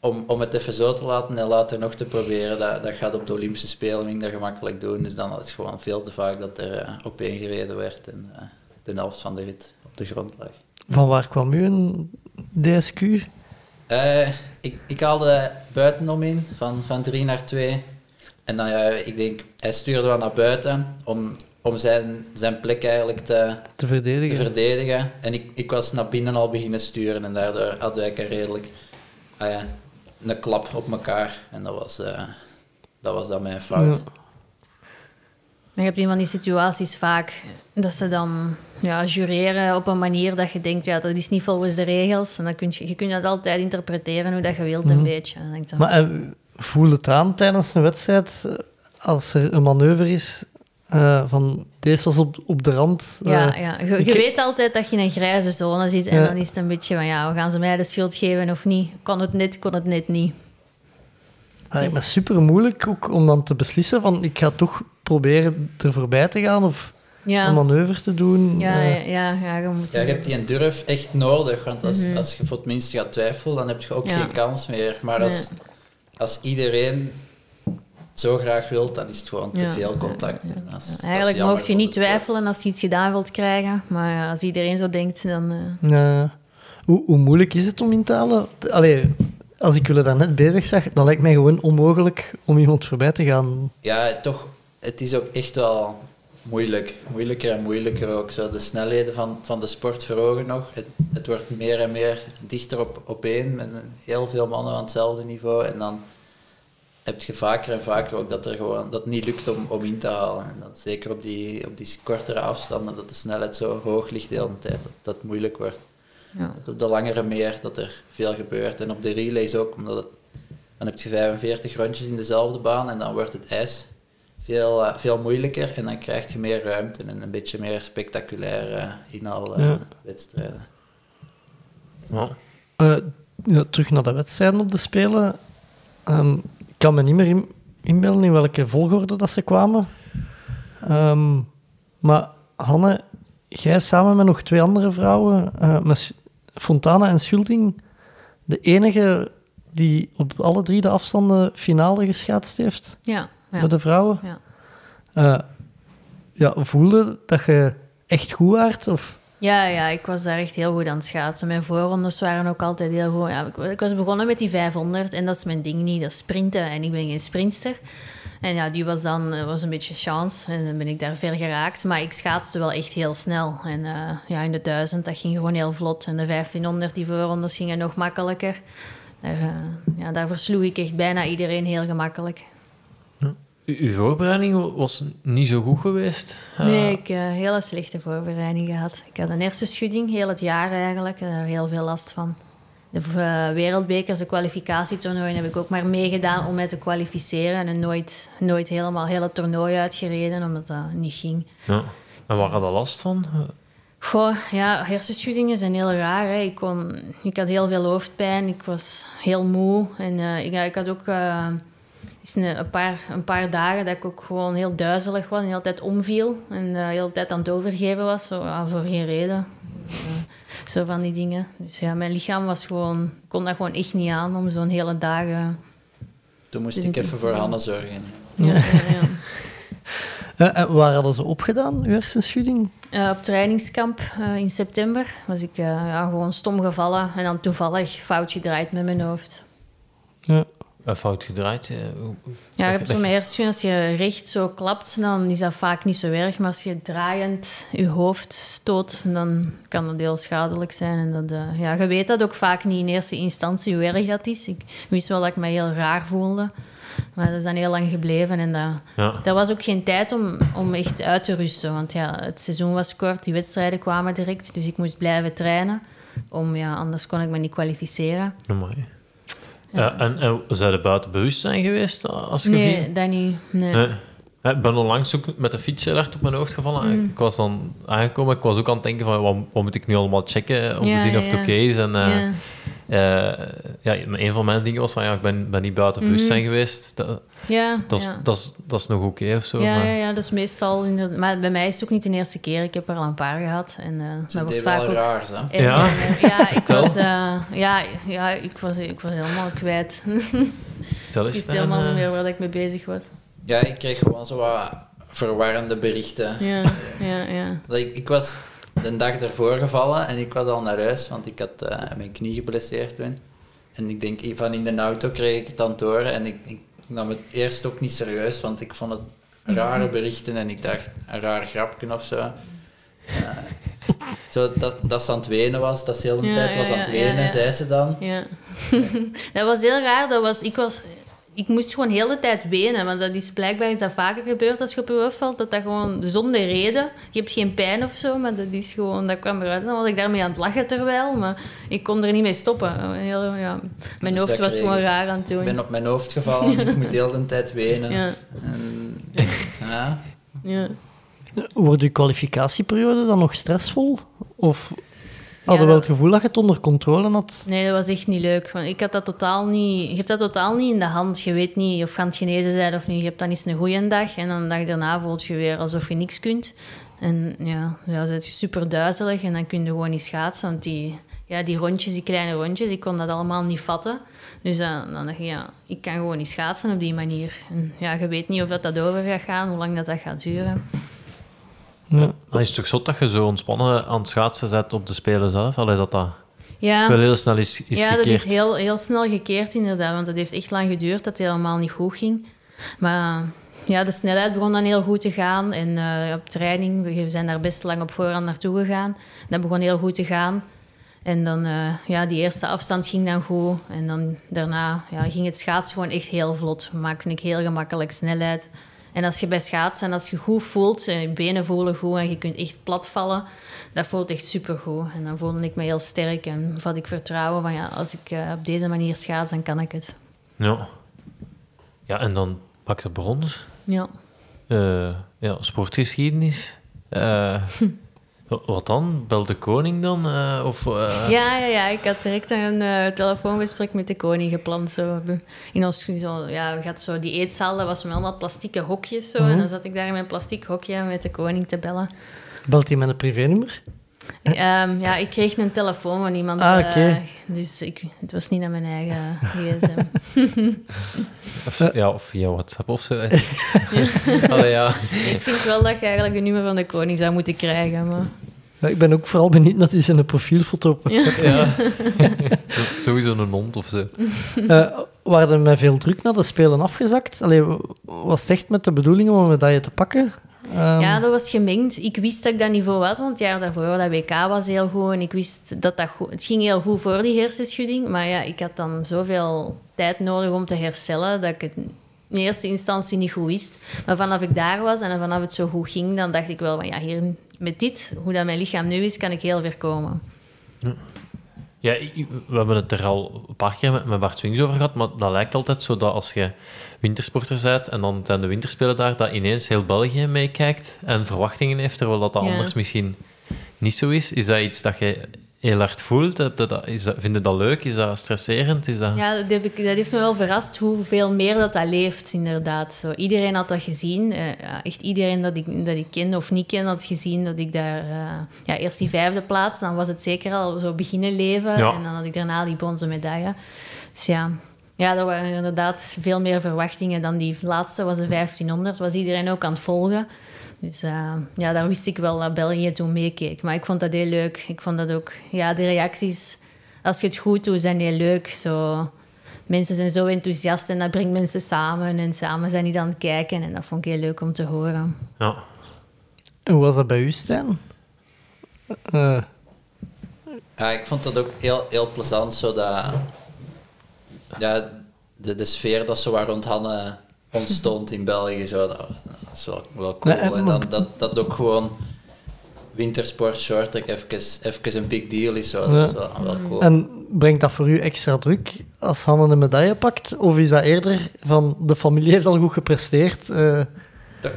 om, om het even zo te laten en later nog te proberen, dat, dat gaat op de Olympische Spelen minder gemakkelijk doen. Dus dan is het gewoon veel te vaak dat er uh, opeen gereden werd en uh, de helft van de rit op de grond lag. Van waar kwam u een DSQ? Uh, ik, ik haalde buitenom in, van, van 3 naar 2. En dan, ja, ik denk, hij stuurde wel naar buiten om, om zijn, zijn plek eigenlijk te, te, verdedigen. te verdedigen. En ik, ik was naar binnen al beginnen sturen en daardoor had ik er redelijk ah ja, een klap op elkaar. En dat was, uh, dat was dan mijn fout. Ja. Je hebt in van die situaties vaak dat ze dan ja, jureren op een manier dat je denkt, ja, dat is niet volgens de regels. En dan kun je, je kunt dat altijd interpreteren hoe dat je wilt, een mm. beetje. Dan... Maar uh, voel het aan tijdens een wedstrijd, als er een manoeuvre is, uh, van deze was op, op de rand. Uh, ja, ja. Je, je weet altijd dat je in een grijze zone zit en ja. dan is het een beetje van, ja, gaan ze mij de schuld geven of niet? Kon het net, kon het net niet. Ja, het is super moeilijk ook om dan te beslissen van, ik ga toch proberen er voorbij te gaan of ja. een manoeuvre te doen. Ja, ja, ja, ja, je, moet ja, je hebt die een durf echt nodig, want als, mm -hmm. als je voor het minst gaat twijfelen, dan heb je ook geen kans meer. Maar als, nee. als iedereen zo graag wilt, dan is het gewoon te veel contact. Dat is, Eigenlijk mocht je niet twijfelen als je iets gedaan wilt krijgen, maar als iedereen zo denkt, dan... Uh... Ja. Hoe, hoe, moeilijk is het om in te halen? Allee, als ik jullie daar net bezig zag, dan lijkt mij gewoon onmogelijk om iemand voorbij te gaan. Ja, toch, het is ook echt wel moeilijk. Moeilijker en moeilijker ook. Zo. De snelheden van, van de sport verhogen nog. Het, het wordt meer en meer dichter op, op één, met heel veel mannen aan hetzelfde niveau. En dan heb je vaker en vaker ook dat er gewoon dat het niet lukt om, om in te halen. En dat zeker op die, op die kortere afstanden, dat de snelheid zo hoog ligt de hele tijd, dat, dat het moeilijk wordt. Ja. Op de langere meer dat er veel gebeurt. En op de relays ook, omdat het, dan heb je 45 rondjes in dezelfde baan en dan wordt het ijs veel, uh, veel moeilijker en dan krijg je meer ruimte en een beetje meer spectaculaire uh, inhaalwedstrijden. Ja. Uh, ja, terug naar de wedstrijden op de Spelen. Um, ik kan me niet meer in, inbeelden in welke volgorde dat ze kwamen. Um, maar Hanne, jij samen met nog twee andere vrouwen, uh, met Fontana en Schulting, de enige die op alle drie de afstanden finale geschaatst heeft ja, ja. met de vrouwen. Ja. Uh, ja, voelde dat je echt goed waard? Of? Ja, ja, ik was daar echt heel goed aan het schaatsen. Mijn voorrondes waren ook altijd heel goed. Ja, ik, ik, was begonnen met die 500 en dat is mijn ding niet, dat is sprinten. En ik ben geen sprinter. En ja, die was dan was een beetje chance en dan ben ik daar ver geraakt. Maar ik schaatste wel echt heel snel. En uh, ja, in de 1000, dat ging gewoon heel vlot. En de 1500, die voorrondes gingen nog makkelijker. Daar, uh, ja, daar versloeg ik echt bijna iedereen heel gemakkelijk. Uw voorbereiding was niet zo goed geweest? Nee, ik heb uh, een hele slechte voorbereiding gehad. Ik had een hersenschudding, heel het jaar eigenlijk. Daar heel veel last van. De uh, wereldbekers, de kwalificatietoernooien heb ik ook maar meegedaan om mij te kwalificeren. En nooit, nooit helemaal heel het toernooi uitgereden, omdat dat niet ging. Ja. En waar had je last van? Goh, ja, hersenschuddingen zijn heel raar. Hè. Ik, kon, ik had heel veel hoofdpijn, ik was heel moe. En uh, ik, ik had ook... Is een, een, paar, een paar dagen dat ik ook gewoon heel duizelig was en de hele tijd omviel en uh, de hele tijd aan het overgeven was, zo, uh, voor geen reden. Uh, zo van die dingen. Dus ja, mijn lichaam was gewoon, kon dat gewoon echt niet aan om zo'n hele dagen. Toen moest ik even voor Hanna zorgen. Ja, ja, ja. waar hadden ze opgedaan, uw hersenschudding? Uh, op trainingskamp uh, in september was ik uh, ja, gewoon stom gevallen en dan toevallig fout gedraaid met mijn hoofd. Ja. Fout gedraaid? ja, je hebt zo'n hersenschudding, als je recht zo klapt, dan is dat vaak niet zo erg. Maar als je draaiend je hoofd stoot, dan kan dat heel schadelijk zijn. En dat, ja, je weet dat ook vaak niet in eerste instantie hoe erg dat is. Ik wist wel dat ik me heel raar voelde. Maar dat is dan heel lang gebleven. En dat, ja. dat was ook geen tijd om, om echt uit te rusten. Want ja, het seizoen was kort, die wedstrijden kwamen direct. Dus ik moest blijven trainen. Om, ja, anders kon ik me niet kwalificeren. Ja, en, en zijn er buiten bewustzijn geweest als je Nee, dat niet. Nee. nee. Ja, Ik ben onlangs ook met de fiets heel hard op mijn hoofd gevallen. Mm. Ik was dan aangekomen, ik was ook aan het denken van wat, wat moet ik nu allemaal checken om Ja, te zien of het oké is. En eh, Ja. eh, ja, een van mijn dingen was van ja, ik ben, ben niet buiten bewustzijn Mhm. geweest. Dat, Ja, dat, is, ja. dat, is, dat is nog oké of zo. ja, maar, ja, ja, dat is meestal... inderdaad- Maar bij mij is het ook niet de eerste keer. Ik heb er al een paar gehad. En eh dat wordt deed vaak wel ook... raar, hè? En, Ja? eh, ja, ik was, eh, ja, ja, ik was, ik was helemaal kwijt. Vertel ik eens, wist Stijn, helemaal niet eh. meer waar ik mee bezig was. Ja, ik kreeg gewoon zo wat verwarrende berichten. Ja, ja, ja. Dat Ik, ik was de dag ervoor gevallen en ik was al naar huis, want ik had eh, mijn knie geblesseerd toen. En ik denk, van in de auto kreeg ik het het horen en ik, ik nam het eerst ook niet serieus, want ik vond het rare berichten en ik dacht, een raar grapje of zo. Ja. zo dat, dat ze aan het wenen was, dat ze de hele Ja, tijd was aan het wenen, zei ze dan. Ja. dat was heel raar. Dat was, ik, was, ik moest gewoon heel de tijd wenen. Want dat is blijkbaar iets dat vaker gebeurt als je op je hoofd valt. Dat dat gewoon zonder reden... Je hebt geen pijn of zo, maar dat is gewoon... Dat kwam eruit. Dan was ik daarmee aan het lachen terwijl. Maar ik kon er niet mee stoppen. Heel, ja, mijn Dus hoofd was kreeg gewoon raar aan het doen. Ik ben op mijn hoofd gevallen en ik moet de hele tijd wenen. Ja. En, ja. Ja. Wordt uw kwalificatieperiode dan nog stressvol? Of hadden Ja, wel het gevoel dat je het onder controle had? Nee, dat was echt niet leuk. Want ik had dat totaal niet... Je hebt dat totaal niet in de hand. Je weet niet of je aan het genezen bent of niet. Je hebt dan eens een goede dag en dan de dag daarna voelt je weer alsof je niks kunt. En ja, dan zit je super duizelig en dan kun je gewoon niet schaatsen. Want die, ja, die rondjes, die kleine rondjes, ik kon dat allemaal niet vatten. Dus dan, dan dacht je, ja, ik kan gewoon niet schaatsen op die manier. En ja, je weet niet of dat, dat over gaat gaan, hoe lang dat, dat gaat duren. Ja. Dan is het toch zot dat je zo ontspannen aan het schaatsen zet op de Spelen zelf? Allee, dat dat Ja. wel heel snel is, is ja, dat is heel, heel snel gekeerd inderdaad, want het heeft echt lang geduurd dat het helemaal niet goed ging. Maar ja, de snelheid begon dan heel goed te gaan en eh, op training, we zijn daar best lang op voorhand naartoe gegaan. Dat begon heel goed te gaan. En dan, eh, ja, die eerste afstand ging dan goed. En dan daarna ja, ging het schaatsen gewoon echt heel vlot. Maakte ik heel gemakkelijk snelheid. En als je bij schaatsen, als je goed voelt, en je benen voelen goed en je kunt echt plat vallen, dat voelt echt supergoed. En dan voelde ik me heel sterk en had ik vertrouwen van ja, als ik eh, op deze manier schaats, dan kan ik het. Ja. ja, en dan pak je brons. Ja. Eh, ja, sportgeschiedenis. Eh, wat dan? Bel de koning dan? Eh, of, eh, Ja, ja, ja, ik had direct een eh, telefoongesprek met de koning gepland. Zo. In ons, zo, ja, we gaat zo, die eetzaal, dat was met allemaal plastieke hokjes. Zo, Mhm. En dan zat ik daar in mijn plastic hokje met de koning te bellen. Belt hij met een privénummer? Ehm, ja, ik kreeg een telefoon van iemand. Ah, eh, dus ik, het was niet naar mijn eigen gsm. of, ja, of via WhatsApp of zo. Allee, ja. ik vind wel dat je eigenlijk een nummer van de koning zou moeten krijgen. Maar... Ja, ik ben ook vooral benieuwd naar die zijn profielfoto op WhatsApp. ja. Sowieso een hond of zo. Eh, waren er met veel druk naar de Spelen afgezakt? Allee, was het echt met de bedoeling om een medaille te pakken? Ehm, Ja, dat was gemengd. Ik wist dat ik dat niveau had, want het jaar daarvoor, dat WK was heel goed. En ik wist dat dat goed... Het ging heel goed voor die hersenschudding. Maar ja, ik had dan zoveel tijd nodig om te herstellen, dat ik het in eerste instantie niet goed wist. Maar vanaf ik daar was en vanaf het zo goed ging, dan dacht ik wel van ja, hier, met dit, hoe dat mijn lichaam nu is, kan ik heel ver komen. Ja, ik- we hebben het er al een paar keer met, met Bart Swings over gehad, maar dat lijkt altijd zo dat als je wintersporter bent en dan zijn de winterspelen daar, dat ineens heel België meekijkt en verwachtingen heeft, terwijl dat, dat Ja. anders misschien niet zo is. Is dat iets dat je heel hard voelt? Heb je dat, is dat, vind je dat leuk? Is dat stresserend? Is dat... Ja, dat, heb ik, dat heeft me wel verrast hoeveel meer dat dat leeft, inderdaad. Zo, iedereen had dat gezien. Eh, echt iedereen dat ik, dat ik ken of niet ken, had gezien dat ik daar... eh, ja, eerst die vijfde plaats, dan was het zeker al zo beginnen leven. Ja. En dan had ik daarna die bronzen medaille. Dus ja... Ja, dat waren inderdaad veel meer verwachtingen dan die laatste, was de 1500. Was iedereen ook aan het volgen. Dus eh, ja, daar wist ik wel dat België toen meekeek. Maar ik vond dat heel leuk. Ik vond dat ook... Ja, de reacties, als je het goed doet, zijn heel leuk. Zo, mensen zijn zo enthousiast en dat brengt mensen samen. En samen zijn die aan het kijken. En dat vond ik heel leuk om te horen. Ja. En hoe was dat bij u, Stijn? Eh, Ja, ik vond dat ook heel, heel plezant, zo dat... Ja, de, de sfeer dat zo waar rond Hanne ontstond in België, zo, dat, dat is wel, wel cool. Nee, en- dan dat dat ook gewoon wintersport, shorttrack, even, even een big deal is, zo, dat is wel, wel cool. En brengt dat voor u extra druk als Hanne een medaille pakt? Of is dat eerder van de familie heeft al goed gepresteerd? eh,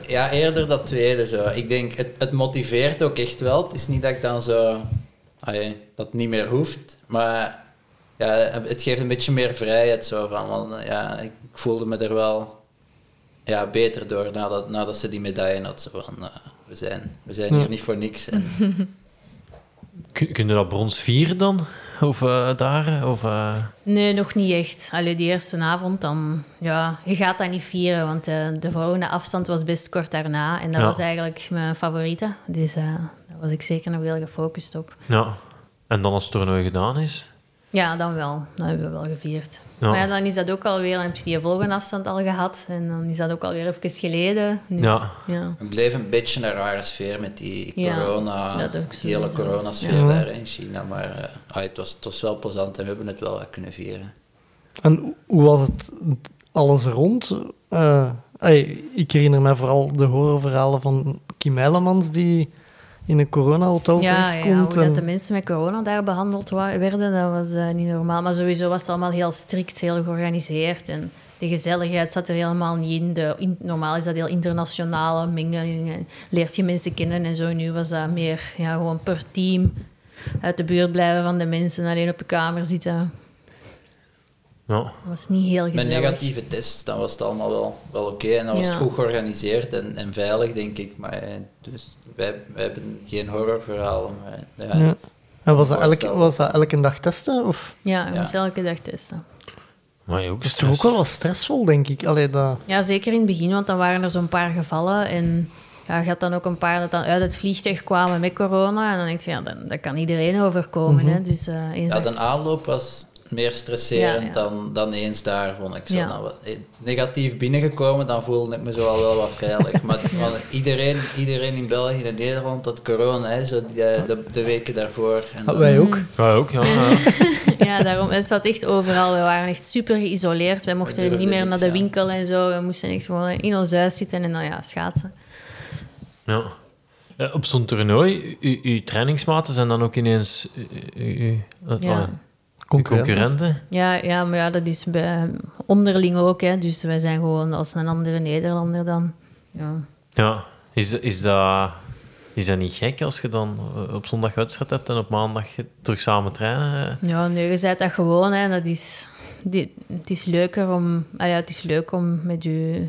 Ja, eerder dat tweede zo. Ik denk, het, het motiveert ook echt wel. Het is niet dat ik dan zo... allee, dat niet meer hoeft. Maar ja, het geeft een beetje meer vrijheid zo van. Want, ja, ik voelde me er wel ja, beter door nadat, nadat ze die medaille had. Zo van, eh, we zijn, we zijn hier niet voor niks. En, Kun, kun je dat brons vieren dan? Of eh, daar? Of, eh, Nee, nog niet echt. Allee, die eerste avond dan... Ja, je gaat dat niet vieren, want de volgende afstand was best kort daarna. En dat Ja. was eigenlijk mijn favoriete. Dus eh, daar was ik zeker nog heel gefocust op. Ja. En dan als het toernooi gedaan is? Ja, dan wel. Dat hebben we wel gevierd. Ja. Maar ja, dan is dat ook alweer... Dan heb je die volgende afstand al gehad. En dan is dat ook alweer even geleden. Dus, Ja. ja. het bleef een beetje een rare sfeer met die Ja, corona, dat ook die hele coronasfeer Ja. daar in China. Maar eh, ah, het, was, het was wel plezant en we hebben het wel kunnen vieren. En hoe was het alles rond? Eh, ey, ik herinner me vooral de horrorverhalen van Kim Eilemans die in een coronahotel Ja, ja, terechtkomt. hoe en- dat de mensen met corona daar behandeld werden, dat was eh, niet normaal. Maar sowieso was het allemaal heel strikt, heel georganiseerd. En de gezelligheid zat er helemaal niet in. De, in- normaal is dat heel internationale mengeling. en Leert je mensen kennen en zo. Nu was dat meer ja, gewoon per team uit de buurt blijven van de mensen. Alleen op een kamer zitten. Ja. Dat was niet heel Met negatieve tests, dan was het allemaal wel, wel oké. En dan was het goed georganiseerd en, en veilig, denk ik. Maar eh, dus wij, wij hebben geen horrorverhalen. Maar, ja, Ja. En was dat, elke, was dat elke dag testen? Of? Ja, Ja. moest elke dag testen. Maar je ook Dat is toch ook wel wat stressvol, denk ik. Allee, dat... Ja, zeker in het begin, want dan waren er zo'n paar gevallen. En ja, je had dan ook een paar dat dan uit het vliegtuig kwamen met corona. En dan denk je, ja, dat, dat kan iedereen overkomen. Mhm. hè. Dus eh Ja, de aanloop was meer stresserend Ja, ja. Dan, dan eens daar, vond ik. Zo. Ja. Dan wat- eh, negatief binnengekomen, dan voelde ik me zo al wel wat veilig. Maar iedereen, iedereen in België en Nederland had corona, hè, zo die, eh, de, de weken daarvoor. En Ah, dan- wij ook. Ja, ook, ja. ja. ja, daarom, het zat echt overal. We waren echt super geïsoleerd. Wij mochten niet meer niks, naar de ja. winkel en zo. We moesten echt gewoon in ons huis zitten en dan ja, schaatsen. ja. Eh, op zo'n toernooi, uw trainingsmaten zijn dan ook ineens u- u- u- wat- Ja. Concurrenten. concurrenten? Ja, ja, maar ja, dat is bij, onderling ook. Hè. Dus wij zijn gewoon als een andere Nederlander dan. Ja. Ja. Is, is, dat, is dat niet gek als je dan eh, op zondag wedstrijd hebt en op maandag je terug samen trainen? Ja, nee, je zei dat gewoon. Hè. Dat is, die, het is leuker om... Ah ja, het is leuk om met je...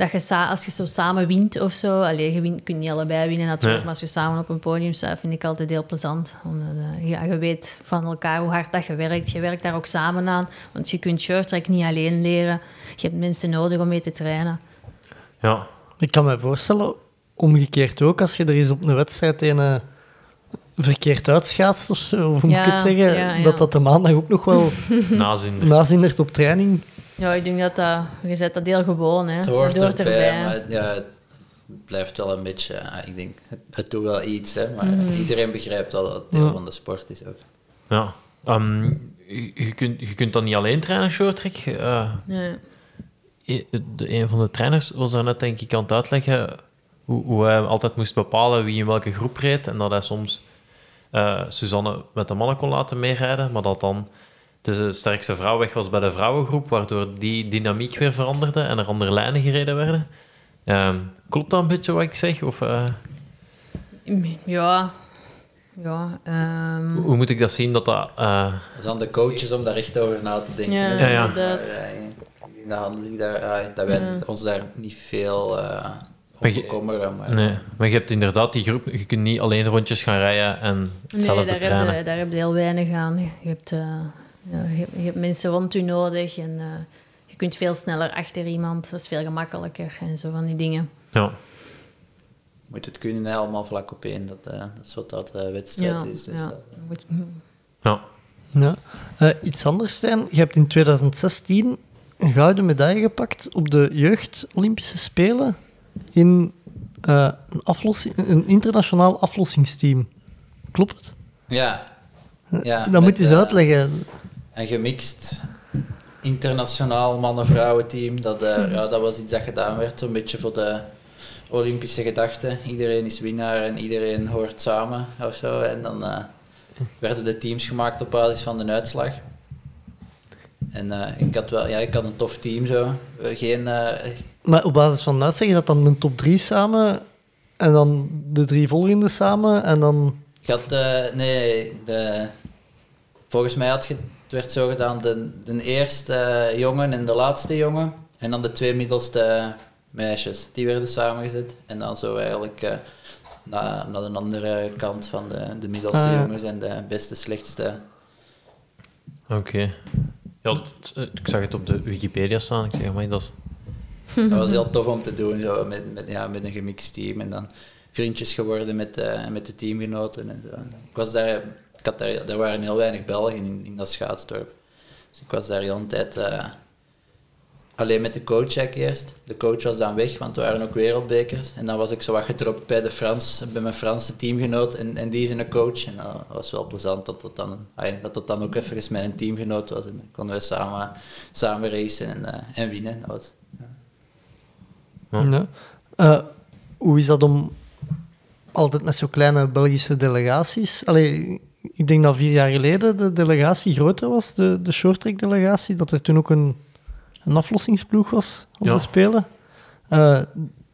Dat je sa- als je zo samen wint of zo... Allee, je wint, kunt niet allebei winnen natuurlijk, Nee. maar als je samen op een podium staat, vind ik altijd heel plezant. Omdat, eh, ja, je weet van elkaar hoe hard dat je werkt. Je werkt daar ook samen aan, want je kunt short track niet alleen leren. Je hebt mensen nodig om mee te trainen. Ja. Ik kan me voorstellen, omgekeerd ook, als je er eens op een wedstrijd een eh, verkeerd uitschaatst of zo, hoe moet ik het zeggen, ja, ja. dat dat de maandag ook nog wel Nazinder. nazindert op training. Ja, ik denk dat dat... Je zet dat heel gewoon, hè. Het hoort erbij, maar het- ja, het blijft wel een beetje... ja, ik denk, het, het doet wel iets, hè, maar Mhm. iedereen begrijpt wel dat het deel Ja. van de sport is ook. Ja. Ehm, je, kunt, je kunt dan niet alleen trainen, shorttrack. Eh, Nee. de, een van de trainers was daar net denk ik aan het uitleggen hoe, hoe hij altijd moest bepalen wie in welke groep reed. En dat hij soms eh, Suzanne met de mannen kon laten meerijden, maar dat dan de sterkste vrouw weg was bij de vrouwengroep, waardoor die dynamiek weer veranderde en er andere lijnen gereden werden. Ehm, klopt dat een beetje wat ik zeg? Of, eh, Ja. Ja. ehm, hoe moet ik dat zien? Dat dat, eh, Het is aan de coaches om daar echt over na te denken. Ja. Ja, ja. dat, handel- daar, eh, dat wij Ja. ons daar niet veel eh Maar op je- bekommeren. Maar, nee, maar je hebt inderdaad die groep, je kunt niet alleen rondjes gaan rijden en Nee, hetzelfde daar heb, je, daar heb je heel weinig aan. Je hebt, eh, je, hebt- je hebt mensen rond je nodig en eh, je kunt veel sneller achter iemand. Dat is veel gemakkelijker en zo van die dingen. Ja. moet het kunnen allemaal vlak op één. Dat, eh, dat is wat dat eh, wedstrijd Ja, is. Dus ja. dat- ja. Ja. Eh, iets anders, Stijn. Je hebt in 2016 een gouden medaille gepakt op de Jeugd-Olympische Spelen in eh, een, aflossing, een internationaal aflossingsteam. Klopt het? ja. ja Dat met, moet je eens uitleggen. Een gemixt internationaal mannen-vrouwen team. Dat, eh, ja, dat was iets dat gedaan werd, zo'n beetje voor de Olympische gedachte. Iedereen is winnaar en iedereen hoort samen of zo. En dan eh, werden de teams gemaakt op basis van de uitslag. En eh, ik had wel, ja, ik had een tof team zo. Geen, Maar op basis van dat zeg je dat dan een top 3 samen en dan de drie volgende samen en dan... Je had, nee, de, volgens mij had je, het werd zo gedaan, de, de eerste jongen en de laatste jongen. En dan de twee middelste meisjes, die werden samengezet. En dan zo eigenlijk eh, naar, naar de andere kant van de, de middelste Ah, ja. jongens en de beste, slechtste. Oké. Ja, ik zag het op de Wikipedia staan. Ik zeg, maar dat is... Dat was heel tof om te doen, zo, met, met, ja, met een gemixt team. En dan vriendjes geworden met, eh, met de teamgenoten. En zo. Ik was daar, ik had daar, er waren heel weinig Belgen in, in dat schaatsdorp. Dus ik was daar de hele tijd eh, alleen met de coach eigenlijk eerst. De coach was dan weg, want er waren ook wereldbekers. En dan was ik zo wat gedropt bij, de Frans, bij mijn Franse teamgenoot en, en die zijn coach. En dat was wel plezant dat dat dan, dat, dat dan ook even mijn teamgenoot was. En dan konden we samen, samen racen en, eh, en winnen. Dat was, Ja. Ja. Eh, hoe is dat om altijd met zo'n kleine Belgische delegaties... Allee, ik denk dat vier jaar geleden de delegatie groter was, de, de shorttrack delegatie, dat er toen ook een, een aflossingsploeg was Ja. de Spelen. Eh,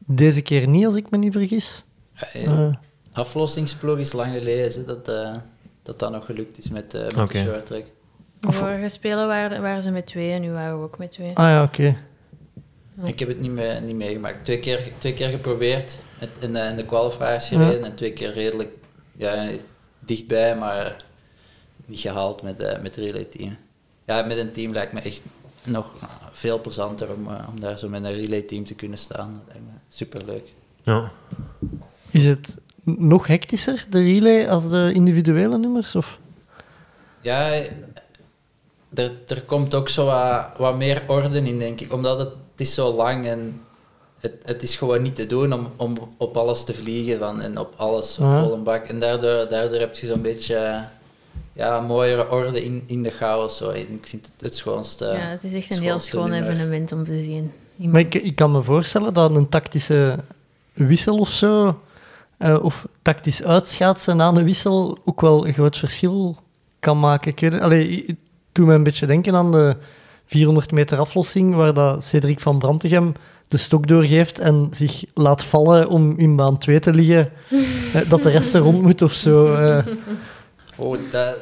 deze keer niet, als ik me niet vergis. Ja, Eh, Aflossingsploeg is lang geleden dat, eh, dat dat nog gelukt is met, eh met de short track. De vorige spelen waren, waren ze met twee en nu waren we ook met twee. ah ja, oké. Ik heb het niet, mee, niet meegemaakt. Twee keer, twee keer geprobeerd met, in, de, in de qualifiers Ja. gereden en twee keer redelijk ja, dichtbij, maar niet gehaald met, eh met het relay team. Ja, met een team lijkt me echt nog veel plezanter om, eh, om daar zo met een relay team te kunnen staan. Dat lijkt me superleuk. Ja. Is het nog hectischer, de relay, als de individuele nummers? Of? Ja, er, er komt ook zo wat, wat meer orde in, denk ik. Omdat het, het is zo lang en het, het is gewoon niet te doen om, om op alles te vliegen van, en op alles op Ja. volle bak. En daardoor, daardoor heb je zo'n beetje ja, mooiere orde in, in de chaos. Zo. En Ik vind het het schoonste. ja, het is echt een heel schoon nummer. evenement om te zien. Maar ik, ik kan me voorstellen dat een tactische wissel of zo, eh, of tactisch uitschaatsen na een wissel, ook wel een groot verschil kan maken. Ik weet het, allee, het doet me een beetje denken aan de 400 meter aflossing, waar dat Cedric van Brantegem de stok doorgeeft en zich laat vallen om in baan 2 te liggen, eh, dat de rest er rond moet of zo. eh. Oh, dat,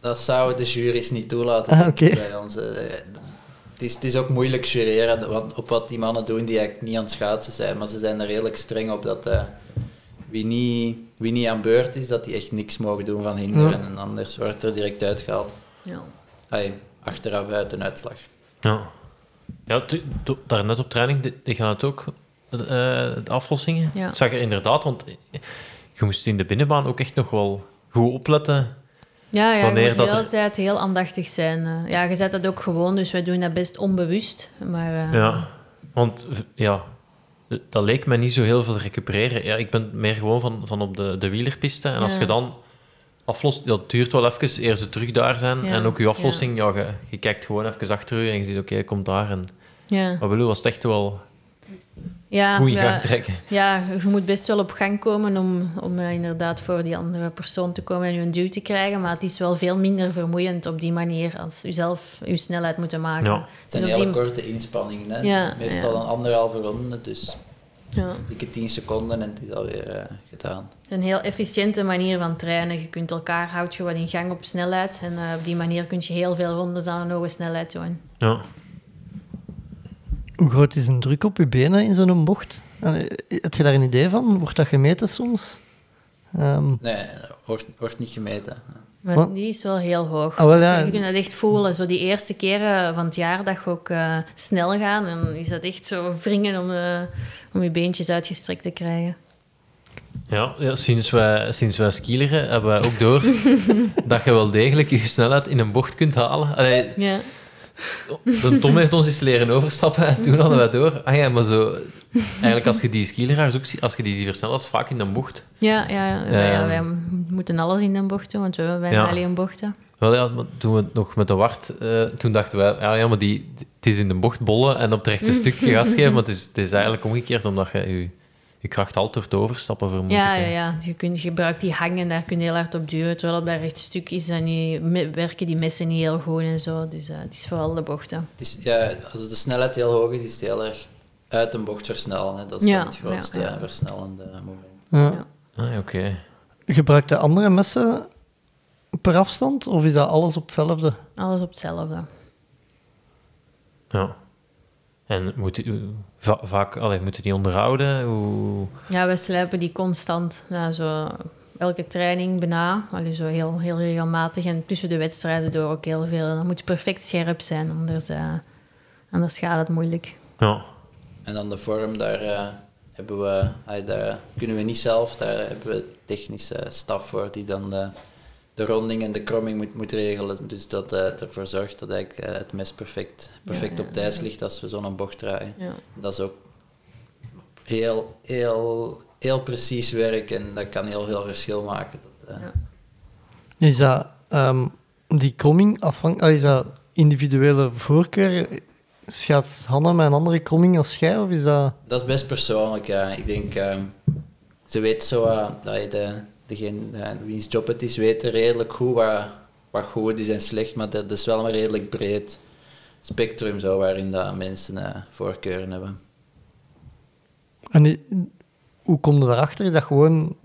dat zouden de jury's niet toelaten Ah, bij ons. eh. Het is, het is ook moeilijk jureren want op wat die mannen doen die eigenlijk niet aan het schaatsen zijn. Maar ze zijn er redelijk streng op dat eh, wie, niet, wie niet aan beurt is, dat die echt niks mogen doen van hinderen. Ja. En anders wordt er direct uitgehaald. Ja. Ai, achteraf uit een uitslag. Ja. Ja, daarnet op training, die, gaan het ook, eh, de aflossingen. Ja. Ik zag er inderdaad, want je moest in de binnenbaan ook echt nog wel goed opletten. Ja, ja Wanneer je moet de hele er- tijd heel aandachtig zijn. eh. Ja, je zet dat ook gewoon, dus wij doen dat best onbewust. Maar eh, Ja, want ja, dat leek mij niet zo heel veel recupereren. Ja, ik ben meer gewoon van, van op de, de wielerpiste. En als Ja. je dan aflost, dat duurt wel even eer ze terug daar zijn. Ja, En ook je aflossing, ja. je, je kijkt gewoon even achter je en je ziet, oké, hij komt daar. En ja. wat bedoel, was het echt wel Ja, goed in ja, gang trekken. ja, je moet best wel op gang komen om, om eh, inderdaad voor die andere persoon te komen en je een duw te krijgen. Maar het is wel veel minder vermoeiend op die manier als je zelf je snelheid moeten maken. Ja. Het zijn hele die- korte inspanningen. Hè? Ja, Meestal ja. een anderhalve ronde, dus Ja. dikke 10 seconden en het is alweer eh, gedaan. Het is een heel efficiënte manier van trainen. Je kunt elkaar, houd je wat in gang op snelheid. En eh, op die manier kun je heel veel rondes aan een hoge snelheid doen. Ja. Hoe groot is een druk op je benen in zo'n bocht? Eh, Heb je daar een idee van? Wordt dat gemeten soms? Ehm, Nee, wordt, wordt niet gemeten. Maar Wat? die is wel heel hoog. Ah, wel, ja. Je kunt dat echt voelen. Zo die eerste keren van het jaar dat je ook eh, snel gaat, dan is dat echt zo wringen om, eh, om je beentjes uitgestrekt te krijgen. Ja, ja, sinds, wij, sinds wij skileren hebben wij ook door dat je wel degelijk je snelheid in een bocht kunt halen. Allee, Ja. De Tom heeft ons eens leren overstappen en toen hadden wij door. Ah ja, maar zo... Eigenlijk als je die skileraars ook ziet, als je die, die versnellers vaak in een bocht... Ja, ja, Ehm. wij moeten alles in de bocht doen, want we hebben Ja. alleen bochten. Wel ja, toen we het nog met de Wart... eh, toen dachten wij, ja, ja, maar die, het is in de bocht bollen en op het rechte stuk gas geven, maar het is, het is eigenlijk omgekeerd, omdat je je, je kracht altijd door te overstappen vermoed Ja, ik, ja, ja. Je kunt, gebruikt die hangen, daar kun je heel hard op duwen. Terwijl op dat rechtstuk is dan niet, werken die messen niet heel goed en zo. Dus eh, het is vooral de bochten. Het is, ja, als de snelheid heel hoog is, is het heel erg uit een bocht versnellen. Hè. Dat is Ja, dan het grootste ja, versnellende moment. Ja. Ah, oké. Gebruikt de andere messen per afstand? Of is dat alles op hetzelfde? Alles op hetzelfde. Ja. En moet va- vaak, allee, moet u die onderhouden? Hoe... Ja, we slijpen die constant. Ja, zo elke training bijna. Allee, zo heel, heel regelmatig. En tussen de wedstrijden door ook heel veel. Dan moet je perfect scherp zijn, anders, eh, anders gaat het moeilijk. Ja. En dan de vorm, daar, eh, hebben we, daar kunnen we niet zelf, daar hebben we technische staf voor die dan de, de ronding en de kromming moet, moet regelen. Dus dat eh, ervoor zorgt dat eigenlijk, eh, het mes perfect, perfect Ja, op ja, het ijs ja. ligt als we zo'n bocht draaien. Ja. Dat is ook heel, heel, heel precies werk en dat kan heel veel verschil maken. Dat, eh, Ja. Is dat ehm, die kromming afhankelijk... Is dat individuele voorkeur? Schaatst Hanna met een andere kromming als jij? Of is dat... Dat is best persoonlijk, ja. Ik denk, ehm, ze weet zo, eh, dat je de, degene eh, wiens job het is, weten redelijk goed wat, wat goed is en slecht, maar dat, is wel een redelijk breed spectrum zo, waarin dat mensen eh, voorkeuren hebben. En hoe kom je daarachter? Is dat gewoon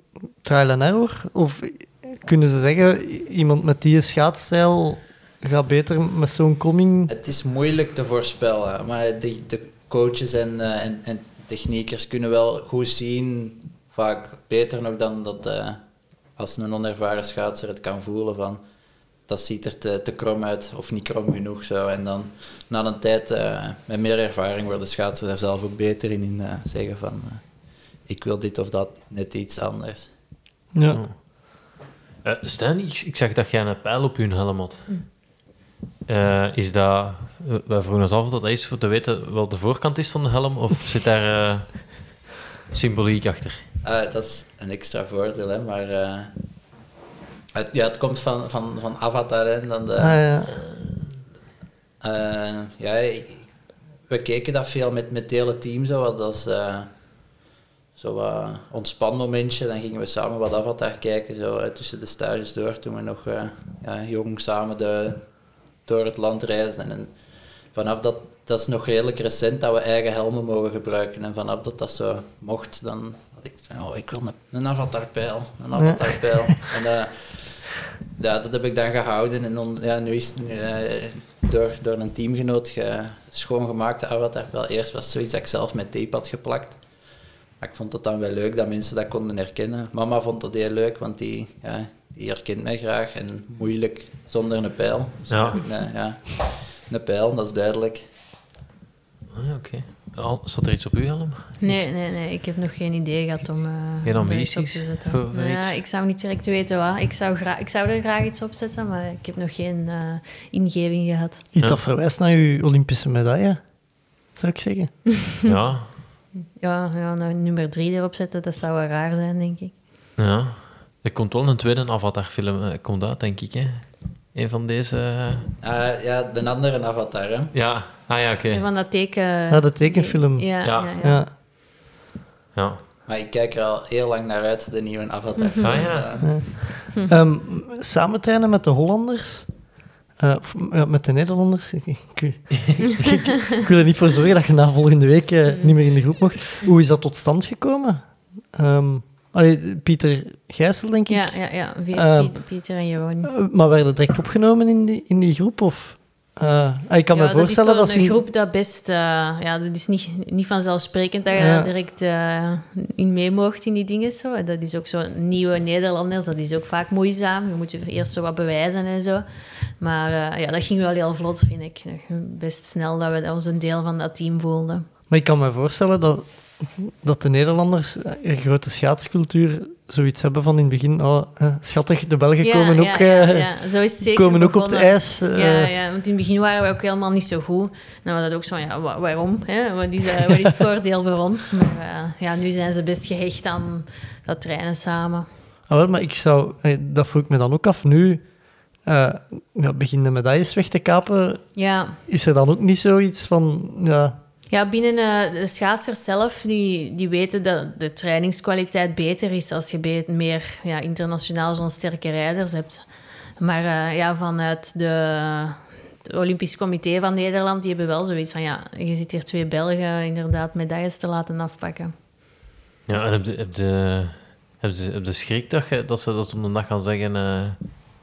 trial and error? Of kunnen ze zeggen, iemand met die schaatsstijl gaat beter met zo'n kromming? Het is moeilijk te voorspellen, maar de, de coaches en, eh, en, en techniekers kunnen wel goed zien, vaak beter nog dan dat als een onervaren schaatser het kan voelen van dat ziet er te, te krom uit of niet krom genoeg zo. En dan na een tijd eh, met meer ervaring worden schaatsers daar zelf ook beter in, in eh, zeggen van eh, ik wil dit of dat net iets anders. Ja. Eh, Stijn, ik, ik zag dat jij een pijl op je helm had. Hm. Eh, is dat... we- Wij vroegen ons af of dat is voor te weten wat de voorkant is van de helm, of zit daar eh, symboliek achter? Eh, dat is een extra voordeel, hè, maar eh, het, ja, het komt van, van, van Avatar en dan de, Ah, ja. Eh, ja, we keken dat veel met, met het hele team, zo wat als eh zo wat ontspanmomentje. Dan gingen we samen wat Avatar kijken, zo tussen de stages door, toen we nog ja, jong samen de, door het land reizen. En vanaf dat, dat is nog redelijk recent dat we eigen helmen mogen gebruiken. En vanaf dat dat zo mocht, dan had ik oh, ik wil een, een avatarpijl, een avatarpijl. en eh, ja, dat heb ik dan gehouden. En dan, ja, nu is het nu, eh, door, door een teamgenoot ge, schoongemaakt, de avatarpijl. Eerst was het zoiets dat ik zelf met tape had geplakt. Maar ik vond het dan wel leuk dat mensen dat konden herkennen. Mama vond dat heel leuk, want die, ja, die herkent mij graag. En moeilijk zonder een pijl. Dus Ja. heb ik een, ja, een pijl, dat is duidelijk. Ah, oké. Al- Staat er iets op uw helm? Nee, nee, nee. Ik heb nog geen idee gehad om, eh Geen om er iets op ambities te zetten. voor- voor ja, iets? ik zou niet direct weten wat. Ik zou, gra- ik zou er graag iets op zetten, maar ik heb nog geen eh, ingeving gehad. Iets Ja. dat verwijst naar je Olympische medaille, zou ik zeggen. Ja. Ja, ja nou, nummer drie erop zetten, dat zou wel raar zijn, denk ik. ja. Er komt wel een tweede Avatar-film eh, komt uit, denk ik, hè? Een van deze... eh, Ah, ja, de andere avatar, hè. Ja. Ah ja, oké. Van dat teken... Ja, de tekenfilm. Ja, Ja. ja. ja. Ja. Ja. Maar ik kijk er al heel lang naar uit, de nieuwe avatar. Ah ja. Eh, Ehm, samen trainen met de Hollanders, eh, of, ja, met de Nederlanders. Ik, ik, ik- ik wil er niet voor zorgen dat je na volgende week eh, niet meer in de groep mocht. Hoe is dat tot stand gekomen? Ehm, allee, Pieter Gijssel, denk ik. Ja, ja, ja. Wie- Ehm, Piet- Pieter en Jeroen. Eh, maar werden direct opgenomen in die, in die groep? Of, eh, ik kan ja, me voorstellen dat is in- groep dat best... eh, ja, dat is niet, niet vanzelfsprekend dat je Ja. daar direct eh, in mee mocht in die dingen. Zo. En Dat is ook zo nieuwe Nederlanders. Dat is ook vaak moeizaam. Je moet je eerst zo wat bewijzen en zo. Maar ja, dat ging wel heel vlot, vind ik. Best snel dat we ons een deel van dat team voelden. Maar ik kan me voorstellen dat, dat de Nederlanders eh, een grote schaatscultuur zoiets hebben van in het begin... Oh, eh, schattig, de Belgen Ja, komen ook, ja, eh, ja. Zo is het zeker komen ook op het ijs. Ja, ja, want in het begin waren we ook helemaal niet zo goed. Dan was dat ook zo van, ja, wa- waarom? Hè? Wat, is, wat is het voordeel voor ons? Maar ja, nu zijn ze best gehecht aan dat trainen samen. Ah, wel, maar ik zou... Dat vroeg ik me dan ook af. Nu eh ja, begin de medailles weg te kapen. Ja, Is er dan ook niet zoiets van... Ja, ja binnen eh, de schaatsers zelf, die, die weten dat de trainingskwaliteit beter is als je meer ja, internationaal zo'n sterke rijders hebt. Maar eh, ja, vanuit de, het Olympisch Comité van Nederland, die hebben wel zoiets van, ja, je zit hier twee Belgen inderdaad medailles te laten afpakken. Ja, en heb je, heb je schrik dat, je, dat ze dat op de dag gaan zeggen... eh,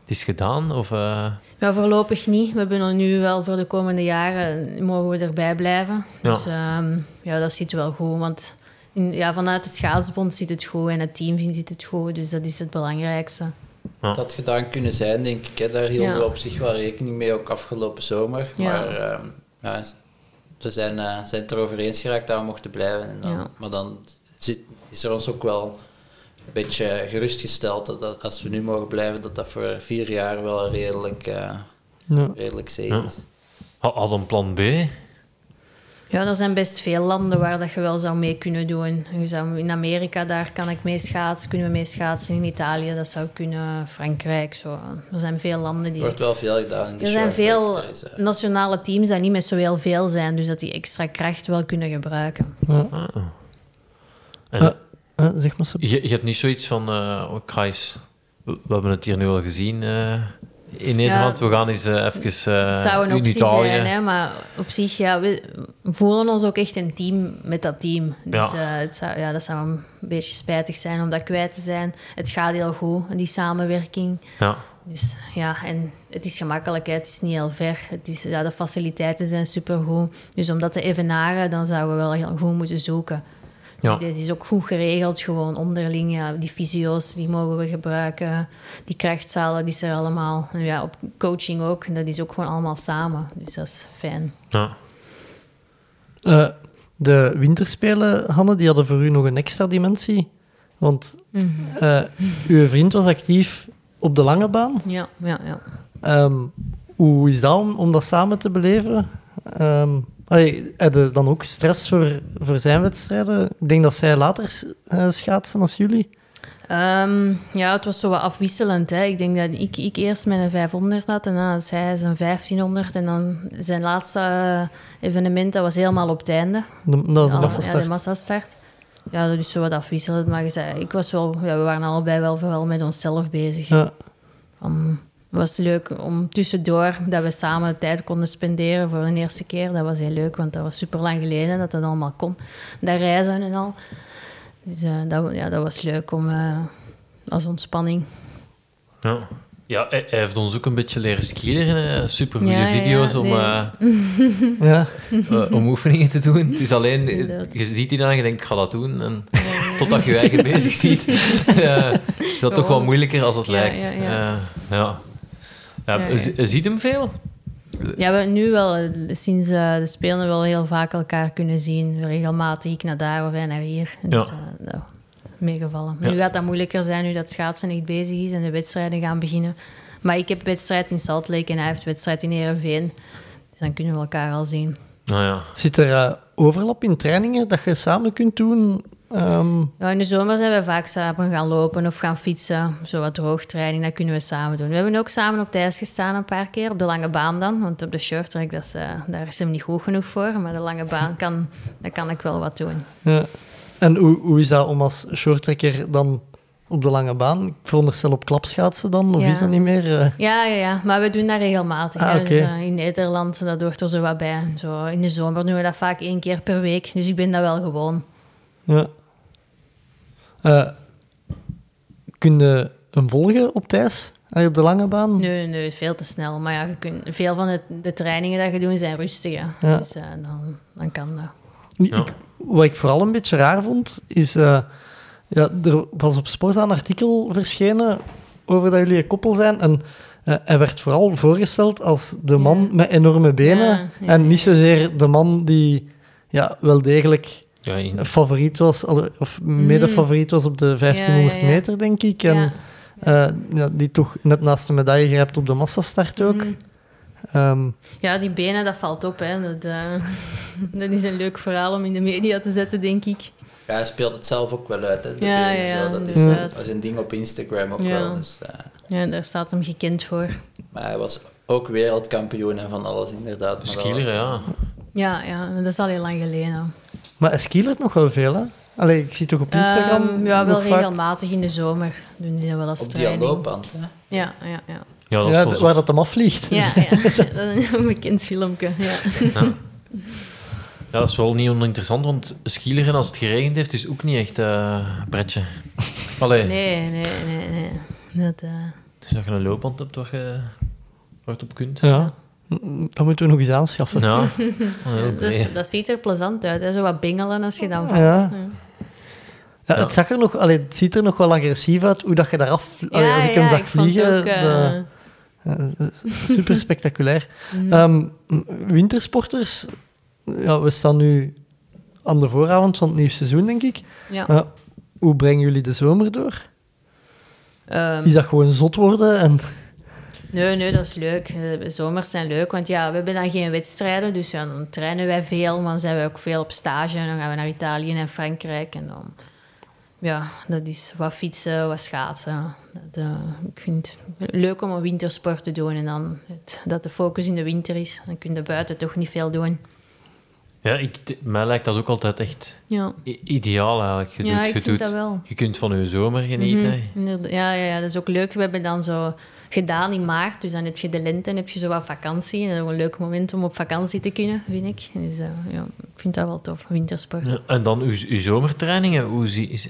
het is gedaan? Of, eh, Ja, voorlopig niet. We hebben er nu wel voor de komende jaren, mogen we erbij blijven. Ja. Dus ehm, ja, dat zit wel goed, want in, ja, vanuit het schaatsbond zit het goed en het team vindt het goed, dus dat is het belangrijkste. Ja. Dat gedaan kunnen zijn, denk ik. Hè. Daar hielden Ja. we op zich wel rekening mee, ook afgelopen zomer. Ja. Maar ehm, ja, ze zijn, eh, zijn het erover eens geraakt dat we mochten blijven. En dan, Ja. Maar dan zit, is er ons ook wel een beetje gerustgesteld dat, dat als we nu mogen blijven, dat dat voor vier jaar wel redelijk, eh Ja. redelijk Ja. is. had had een plan B? Ja, er zijn best veel landen waar dat je wel zou mee kunnen doen. Je zou, in Amerika, daar kan ik mee schaatsen, kunnen we mee schaatsen. In Italië, dat zou kunnen. Frankrijk, zo. Er zijn veel landen Er die... wordt wel veel gedaan in de Er zijn veel nationale teams die niet met zo heel veel zijn, dus dat die extra kracht wel kunnen gebruiken. Ja. Ah. En Zeg maar, je, je hebt niet zoiets van... eh oh, eens- we, we hebben het hier nu al gezien eh, in Nederland. We gaan eens eh, even uh, Het zou een in optie Italië. zijn, hè, maar op zich, ja, we voelen ons ook echt een team met dat team. Dus Ja. het zou, ja, dat zou een beetje spijtig zijn om dat kwijt te zijn. Het gaat heel goed, die samenwerking. Ja. Dus ja, en het is gemakkelijk, hè. het is niet heel ver. Het is, ja, de faciliteiten zijn supergoed. Dus om dat te evenaren, dan zouden we wel heel goed moeten zoeken. Ja. Dit is ook goed geregeld, gewoon onderling. Ja, die fysio's, die mogen we gebruiken. Die krachtzalen, die is er allemaal. En ja, op coaching ook. En dat is ook gewoon allemaal samen. Dus dat is fijn. Ja. Eh, de winterspelen, Hanne, die hadden voor u nog een extra dimensie. Want eh, uw vriend was actief op de lange baan. Ja, ja, ja. Ehm, hoe is dat om, om dat samen te beleven? Ehm allee, had je dan ook stress voor, voor zijn wedstrijden? Ik denk dat zij later eh, schaatsen als jullie. Ehm, ja, het was zo wat afwisselend. Hè. Ik denk dat ik, ik eerst mijn 500 had en dan had zij zijn 1500. En dan zijn laatste eh, evenement, dat was helemaal op het einde. De, dat was Alle- massastart. Ja, de massastart. Ja, dat is zo wat afwisselend. Maar ik was wel, ja, we waren allebei wel vooral met onszelf bezig. Ja. Van, was leuk om tussendoor dat we samen tijd konden spenderen voor de eerste keer. Dat was heel leuk, want dat was super lang geleden dat dat allemaal kon. Dat reizen en al. Dus eh, dat, ja, dat was leuk om eh, als ontspanning. Ja. Ja, hij, hij heeft ons ook een beetje leren skiën. Super goede Ja, ja, video's om, nee. eh, Ja. om oefeningen te doen. Het is alleen, Inderdaad. je ziet die dan en je denkt, ik ga dat doen. En totdat je je eigen bezig ziet, is dat toch wel moeilijker als het Ja, lijkt. ja, ja. Eh, Ziet hem veel? Ja, we nu wel, eh, sinds eh, de spelen wel heel vaak elkaar kunnen zien. Regelmatig, ik naar daar of hij naar hier. Dus Ja. eh, nou, meegevallen. Ja. Nu gaat dat moeilijker zijn, nu dat schaatsen echt bezig is en de wedstrijden gaan beginnen. Maar ik heb wedstrijd in Salt Lake en hij heeft wedstrijd in Heerenveen. Dus dan kunnen we elkaar al zien. Nou ja. Zit er eh, overlap in trainingen dat je samen kunt doen? Ehm, Ja, in de zomer zijn we vaak samen gaan lopen of gaan fietsen. Zo wat droogtraining, dat kunnen we samen doen. We hebben ook samen op ijs gestaan een paar keer, op de lange baan dan. Want op de short track, dat is, eh, daar is hem niet goed genoeg voor. Maar de lange baan, kan, daar kan ik wel wat doen. ja. En hoe, hoe is dat om als shorttrekker dan op de lange baan? Ik veronderstel op klapschaatsen dan, of Ja. is dat niet meer? eh? Ja, ja, ja, maar we doen dat regelmatig. Ah. Dus, eh, in Nederland, dat hoort er zo wat bij. Zo, in de zomer doen we dat vaak één keer per week. Dus ik ben dat wel gewoon. Ja. Eh, kun je hem volgen op Thijs? Allee, op de lange baan? Nee, nee, veel te snel. Maar ja, je kunt, veel van de, de trainingen dat je doet zijn rustig. hè. Ja. Dus eh, dan, dan kan dat. Ja. Ik- wat ik vooral een beetje raar vond, is... eh, ja, er was op Sporza een artikel verschenen over dat jullie een koppel zijn. En eh, hij werd vooral voorgesteld als de man met enorme benen. Ja, ja, en niet zozeer de man die ja, wel degelijk Ja, in- favoriet was, of mede-favoriet was op de 1500 Mm. Ja, ja, ja. meter, denk ik. En Ja. eh, ja, die toch net naast de medaille grijpt op de massastart ook. Mhm. Ehm, Ja, die benen, dat valt op. Hè. Dat, eh, dat is een leuk verhaal om in de media te zetten, denk ik. Ja, hij speelt het zelf ook wel uit. Hè, de Ja, benen, ja, zo. Dat is, een ding op Instagram ook Ja. wel. Dus, eh, Ja, daar staat hem gekend voor. maar hij was ook wereldkampioen en van alles inderdaad. Skieler, ja. Ja, ja, dat is al heel lang geleden. Maar hij skilert nog wel veel, hè? Allee, ik zie toch op Instagram Ehm, ja, wel nog vaak... regelmatig in de zomer doen die dat wel als Op die training. loopband. Hè. Ja, ja, ja. Ja, dat Ja, waar dat hem afvliegt. Ja, ja. dat is een bekend filmpje. Ja. Ja, dat is wel niet oninteressant, want skileren als het geregend heeft, is ook niet echt eh, een pretje. Allee, Nee, nee, nee, nee. Dat, eh, dus dat je een loopband hebt waar je, het op kunt. Ja. Mm, Dat moeten we nog eens aanschaffen. Ja, heel dat, ziet er plezant uit. Hè? Zo wat bingelen als je dan valt. Ja. Ja. Het, zag er nog, allee, het ziet er nog wel agressief uit, hoe dat je daar af... allee, als ik hem ja, zag ik vond het vliegen, ook, eh, de- super spectaculair. Mhm. Ehm, wintersporters, ja, we staan nu aan de vooravond van het nieuwe seizoen, denk ik. ja. Hoe brengen jullie de zomer door? Ehm, Is dat gewoon zot worden? En, Nee, nee, dat is leuk. Eh, De zomers zijn leuk, want ja, we hebben dan geen wedstrijden, dus ja, dan trainen wij veel, maar dan zijn we ook veel op stage. En dan gaan we naar Italië en Frankrijk en dan... Ja, dat is wat fietsen, wat schaatsen. Dat, eh, ik vind het leuk om een wintersport te doen en dan het, dat de focus in de winter is. Dan kun je buiten toch niet veel doen. Ja, ik, mij lijkt dat ook altijd echt Ja, ideaal eigenlijk. Je, ja doet, ik je, vind doet- dat wel. je kunt van je zomer genieten. Mhm, ja, ja, ja, dat is ook leuk. We hebben dan zo gedaan in maart, dus dan heb je de lente en heb je zo wat vakantie. En dat is ook een leuk moment om op vakantie te kunnen, vind ik. Dus eh, ja, ik vind dat wel tof, wintersport. En dan uw, uw zomertrainingen, hoe zie, is,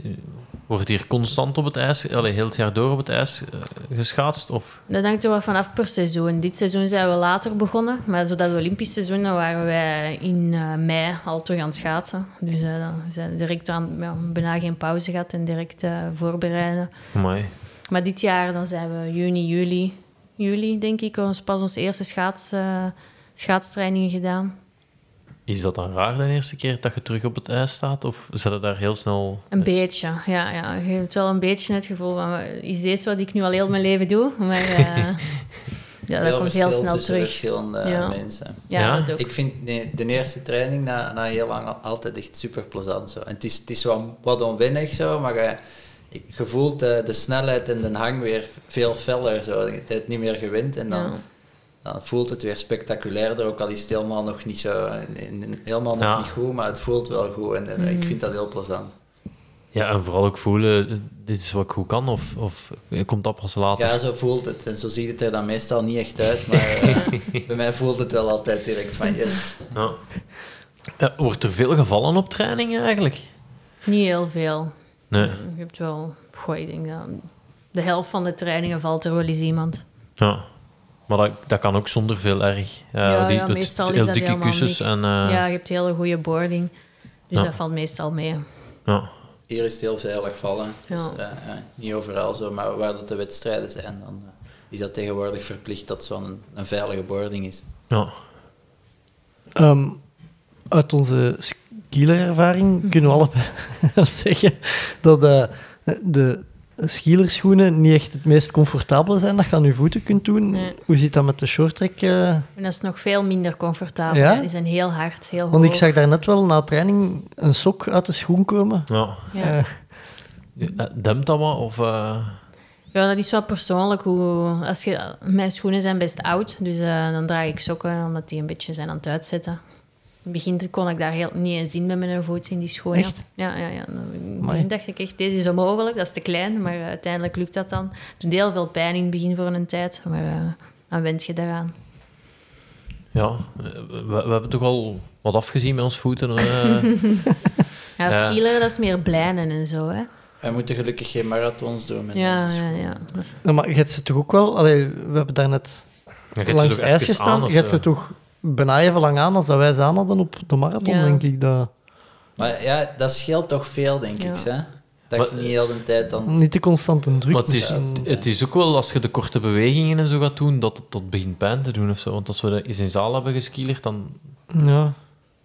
wordt hier constant op het ijs, allee, heel het jaar door op het ijs eh, geschaatst? Of? Dat hangt er wel vanaf per seizoen. Dit seizoen zijn we later begonnen, maar zo dat Olympisch seizoen dan waren wij in eh, mei al terug aan het schaatsen. Dus eh, dan zijn we direct aan, ja, bijna geen pauze gehad en direct eh, voorbereiden. Amai. Maar dit jaar dan zijn we juni, juli, juli denk ik, ons, pas onze eerste schaats, eh, schaatstrainingen gedaan. Is dat dan raar de eerste keer dat je terug op het ijs staat? Of zet je daar heel snel... Een beetje, ja, ja. Je hebt wel een beetje het gevoel van, is deze wat ik nu al heel mijn leven doe? Maar eh, ja, dat komt heel snel terug. verschillende Ja. mensen. Ja, Ja? dat ook. Ik vind de, de eerste training na, na heel lang al- altijd echt super plezant. Zo. En het is, het is wat, wat onwennig zo, maar ik- je voelt de, de snelheid en de hang weer veel feller. Zo. Je hebt het niet meer gewend en dan, Ja. dan voelt het weer spectaculairder. Ook al is het helemaal nog niet zo, in- in- helemaal nog Ja. niet goed, maar het voelt wel goed en, en Mhm. ik vind dat heel plezant. Ja, en vooral ook voelen, eh, dit is wat ik goed kan, of, of eh, komt dat pas later? Ja, zo voelt het. En zo ziet het er dan meestal niet echt uit, maar eh, bij mij voelt het wel altijd direct van yes. Ja. Eh, wordt er veel gevallen op trainingen eigenlijk? Niet heel veel. Nee. Je hebt wel, goh, ik denk dat de helft van de trainingen valt er wel eens iemand. Ja. Maar dat, dat kan ook zonder veel erg. Ja, ja, die, ja, meestal is heel dat dikke helemaal kussens niks. en... eh, ja, je hebt hele goede boarding. Dus Ja. dat valt meestal mee. ja. Hier is het heel veilig vallen. Ja. Dus, eh, eh, niet overal zo, maar waar dat de wedstrijden zijn, dan eh, is dat tegenwoordig verplicht dat zo'n een veilige boarding is. ja. Ehm, uit onze skielerervaring kunnen we allebei wel zeggen dat eh, de skielerschoenen niet echt het meest comfortabele zijn dat je aan je voeten kunt doen. Nee. Hoe zit dat met de shorttrack? eh? En dat is nog veel minder comfortabel. Ja? Die zijn heel hard, heel Want ik zag daar net wel na training een sok uit de schoen komen. ja. Ja. Eh, Dempt dat wat? Of, eh, Ja, dat is wel persoonlijk. Hoe, als je, mijn schoenen zijn best oud, dus eh, dan draag ik sokken omdat die een beetje zijn aan het uitzetten. In het begin kon ik daar heel, niet eens in met mijn voet in die schoenen. Echt? Ja, ja, ja. Dan- dacht ik echt, deze is onmogelijk, dat is te klein. Maar eh, uiteindelijk lukt dat dan. Het doet heel veel pijn in het begin voor een tijd, maar eh, dan wend je daaraan. ja, eh, we, we hebben toch al wat afgezien met ons voeten. eh. Ja, Ja. skieler, dat is meer blijnen en zo, hè. Wij moeten gelukkig geen marathons doen met Ja, ja, ja. Ja, maar je hebt ze toch ook wel... Allee, we hebben daar net Je hebt ze langs het ijs gestaan. Je hebt ze toch bijna even lang aan als dat wij ze aan hadden op de marathon, Ja. denk ik. Dat... Maar ja, dat scheelt toch veel, denk Ja. ik. Hè? Dat Maar- je niet heel de tijd dan... Niet te constant een druk. Maar het is, het is ook wel, als je de korte bewegingen en zo gaat doen, dat het dat begint pijn te doen of zo. Want als we dat eens in zaal hebben geskielerd, dan... Ja.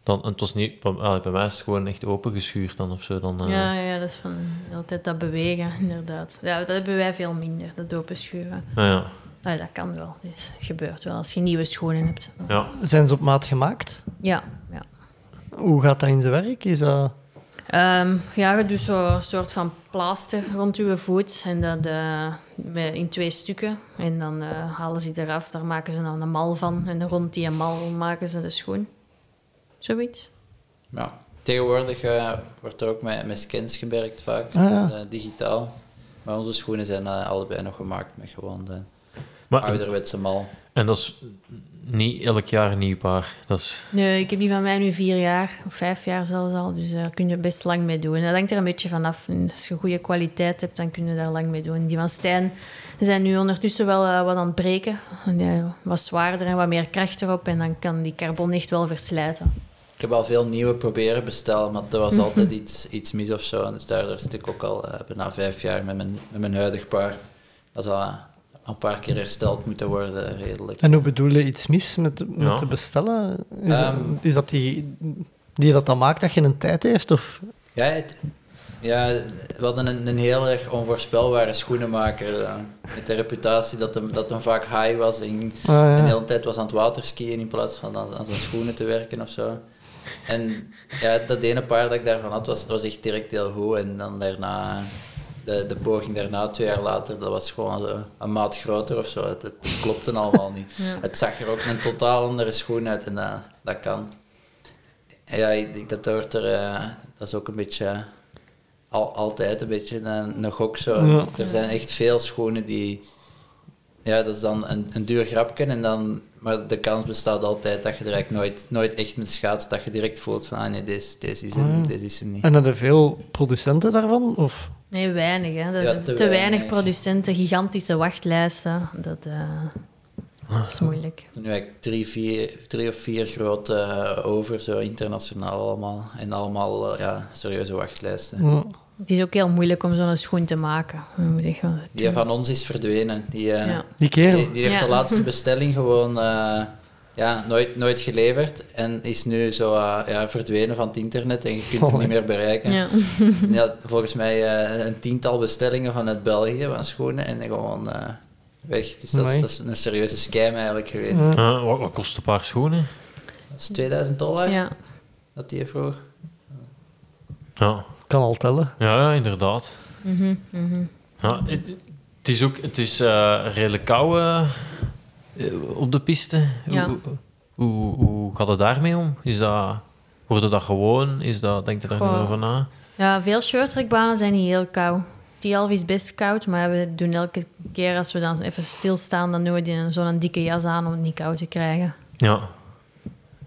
dan en het was niet... Bij, bij mij is het gewoon echt opengeschuurd dan of zo. Dan, eh, Ja, ja, dat is van altijd dat bewegen, inderdaad. Ja, dat hebben wij veel minder, dat openschuren. ah, ja. Ah, dat kan wel, dus het gebeurt wel als je nieuwe schoenen hebt. Ja. Zijn ze op maat gemaakt? Ja, ja. Hoe gaat dat in zijn werk? Is dat... Ehm, ja, je doet zo'n soort van plaster rond je voet en dat eh, in twee stukken. En dan eh, halen ze die eraf, daar maken ze dan een mal van. En rond die mal maken ze de schoen. Zoiets. Ja. Tegenwoordig eh, wordt er ook met, met scans gewerkt vaak, Ah, ja. eh, digitaal. Maar onze schoenen zijn eh, allebei nog gemaakt met gewoon de, Maar, ouderwetse mal. en dat is niet elk jaar een nieuw paar. Dat is, Nee, ik heb die van mij nu vier jaar, of vijf jaar zelfs al. Dus daar kun je best lang mee doen. Dat hangt er een beetje vanaf. Als je goede kwaliteit hebt, dan kun je daar lang mee doen. Die van Stijn zijn nu ondertussen wel eh, wat aan het breken. Die, wat zwaarder en wat meer kracht erop. En dan kan die carbon echt wel verslijten. Ik heb al veel nieuwe proberen bestellen, maar er was altijd iets, iets mis of zo. Dus daardoor zit ik ook al eh, bijna vijf jaar met mijn, met mijn huidig paar. Dat zal eh, een paar keer hersteld moeten worden, redelijk. En hoe bedoel je iets mis met, met Ja. te bestellen? Is, Ehm. dat, is dat die, die dat dan maakt dat je een tijd heeft? Of? Ja, het- ja, we hadden een, een heel erg onvoorspelbare schoenenmaker. eh, met de reputatie dat hem, dat hem vaak high was en Ah, ja. de hele tijd was aan het waterskiën in plaats van aan, aan zijn schoenen te werken of zo. En ja, dat ene paar dat ik daarvan had, was, was echt direct heel goed. En dan daarna, de, de poging daarna, twee jaar later, dat was gewoon een maat groter of zo. Het, het klopte allemaal niet. Ja. Het zag er ook een totaal andere schoen uit en dat, dat kan. Ja, ik dat hoort er, eh, dat is ook een beetje, al, altijd een beetje een, een gok zo. Ja. Er zijn echt veel schoenen die, ja, dat is dan een, een duur grapje en dan, maar de kans bestaat altijd dat je er eigenlijk nooit, nooit echt met schaats, dat je direct voelt van, ah nee, deze, deze is hem, Ah. deze is hem niet. En hebben er veel producenten daarvan? Of? Nee, weinig. Hè. Dat- Ja, te, te weinig, weinig. producenten, gigantische wachtlijsten. Dat, eh, dat is moeilijk. Nu eigenlijk drie, vier, drie of vier grote eh, over, zo internationaal allemaal. En allemaal eh, ja, serieuze wachtlijsten. Ja. Het is ook heel moeilijk om zo'n schoen te maken. Dan moet ik wel- Die van ons is verdwenen. Die, eh, Ja. Die kerel? die, die heeft Ja. de laatste bestelling gewoon eh, ja, nooit, nooit geleverd. En is nu zo eh, ja, verdwenen van het internet en je kunt hem Oh. niet meer bereiken. Ja. Ja, volgens mij eh, een tiental bestellingen vanuit België van schoenen en gewoon eh, weg. Dus dat, is- Amai. dat is een serieuze scam eigenlijk geweest. Ja. Eh, wat, wat kost een paar schoenen? Dat is 2000 dollar ja. dat die vroeg. Ja, Kan al tellen. ja, ja inderdaad. Mhm, mhm. Ja, het, het is ook het is, eh, redelijk koud eh, eh, op de piste. Ja. Hoe, hoe, hoe gaat het daarmee om? Is dat, wordt dat gewoon? Is dat, denk je daar Goh. niet over na? ja, veel shorttrackbanen zijn niet heel koud. Tialf is best koud, maar we doen elke keer als we dan even stilstaan, dan doen we die- zo'n dikke jas aan om het niet koud te krijgen. Ja.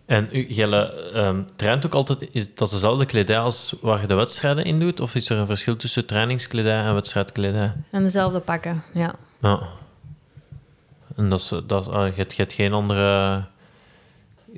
En u, Jelle, ehm, traint ook altijd, is dat dezelfde kledij als waar je de wedstrijden in doet? Of is er een verschil tussen trainingskledij en wedstrijdkledij? En dezelfde pakken, ja. Ja. En dat is, dat ah, je hebt geen andere,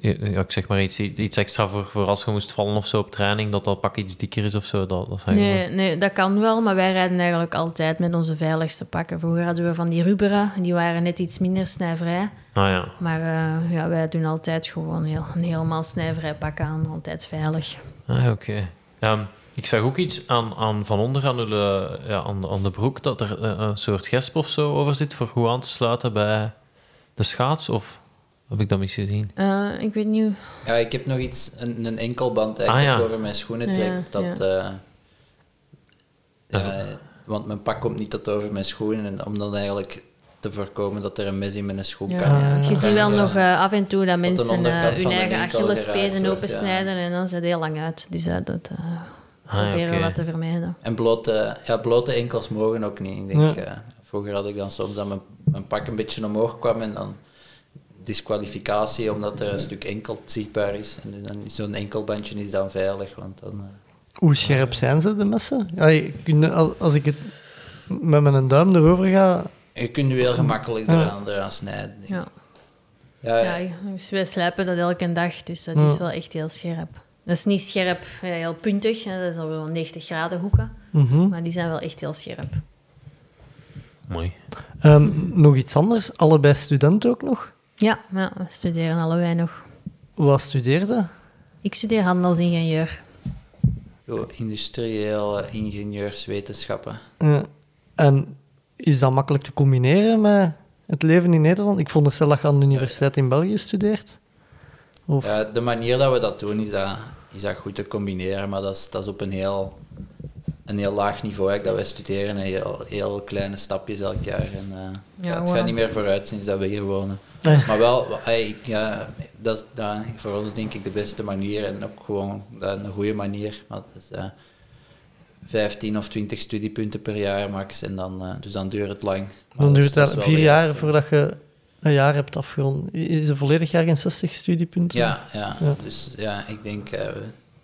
ja, ik zeg maar iets, iets extra voor, voor als je moest vallen of zo op training, dat dat pak iets dikker is of zo. Dat, dat zijn Nee, nee, dat kan wel, maar wij rijden eigenlijk altijd met onze veiligste pakken. Vroeger hadden we van die ruberen, die waren net iets minder snijvrij. Ah ja. Maar eh, ja, wij doen altijd gewoon heel, een helemaal snijvrij pak aan, altijd veilig. Ah, oké. Ehm, ik zag ook iets aan, aan van onder aan, de, ja, aan, de- aan de broek dat er eh, een soort gesp of zo over zit voor goed aan te sluiten bij de schaats. Of heb ik dat misgezien? Eh, ik weet niet Ja, ik heb nog iets, een, een enkelband eigenlijk Ah, ja. dat over mijn schoenen Ja, trekt. Dat, ja. eh, ja, want mijn pak komt niet tot over mijn schoenen. En om dan eigenlijk te voorkomen dat er een mes in mijn schoen Ja, kan. ja, want je ziet wel nog eh, af en toe dat mensen eh, hun eigen Achillespezen opensnijden en dan zijn ze heel lang uit. Dus eh, dat eh, Ah, ja, proberen we wat te vermijden. En blote, ja, blote enkels mogen ook niet. Ik denk, Ja. eh, vroeger had ik dan soms dat mijn, mijn pak een beetje omhoog kwam en dan disqualificatie omdat er een stuk enkel zichtbaar is. En zo'n enkelbandje is dan veilig, want dan... eh, Hoe scherp zijn ze, de messen? Ja, je kunt- als, ik het met mijn duim erover ga... je kunt nu heel gemakkelijk Ja. eraan, eraan snijden. denk. Ja. Ja, Ja, dus wij slijpen dat elke dag, dus dat is wel echt heel scherp. Dat is niet scherp, heel puntig, dat is al wel 90 graden hoeken, Mhm. maar die zijn wel echt heel scherp. Mooi. Ehm, nog iets anders? Allebei student ook nog? Ja, ja, we studeren allebei nog. Wat studeerde? Ik studeer handelsingenieur. Zo, industrieel eh, ingenieurswetenschappen. Ja. En is dat makkelijk te combineren met het leven in Nederland? Ik veronderstel dat je aan de universiteit in België studeert. Of... Ja, de manier dat we dat doen is dat, is dat goed te combineren, maar dat is, dat is op een heel, een heel laag niveau eigenlijk, dat wij studeren. en Heel, heel kleine stapjes elk jaar. En, eh, Ja, ja, het wow. gaat niet meer vooruit sinds dat we hier wonen. Maar wel, ik- ja, dat is dat, voor ons denk ik de beste manier en ook gewoon een goede manier. Maar het is, eh, 15 of 20 studiepunten per jaar max. En dan, eh, dus dan duurt het lang. Maar Dan duurt het vier jaar voordat je een jaar hebt afgerond. Is een volledig jaar in 60 studiepunten? Ja, ja. Ja. dus ja, ik denk, eh,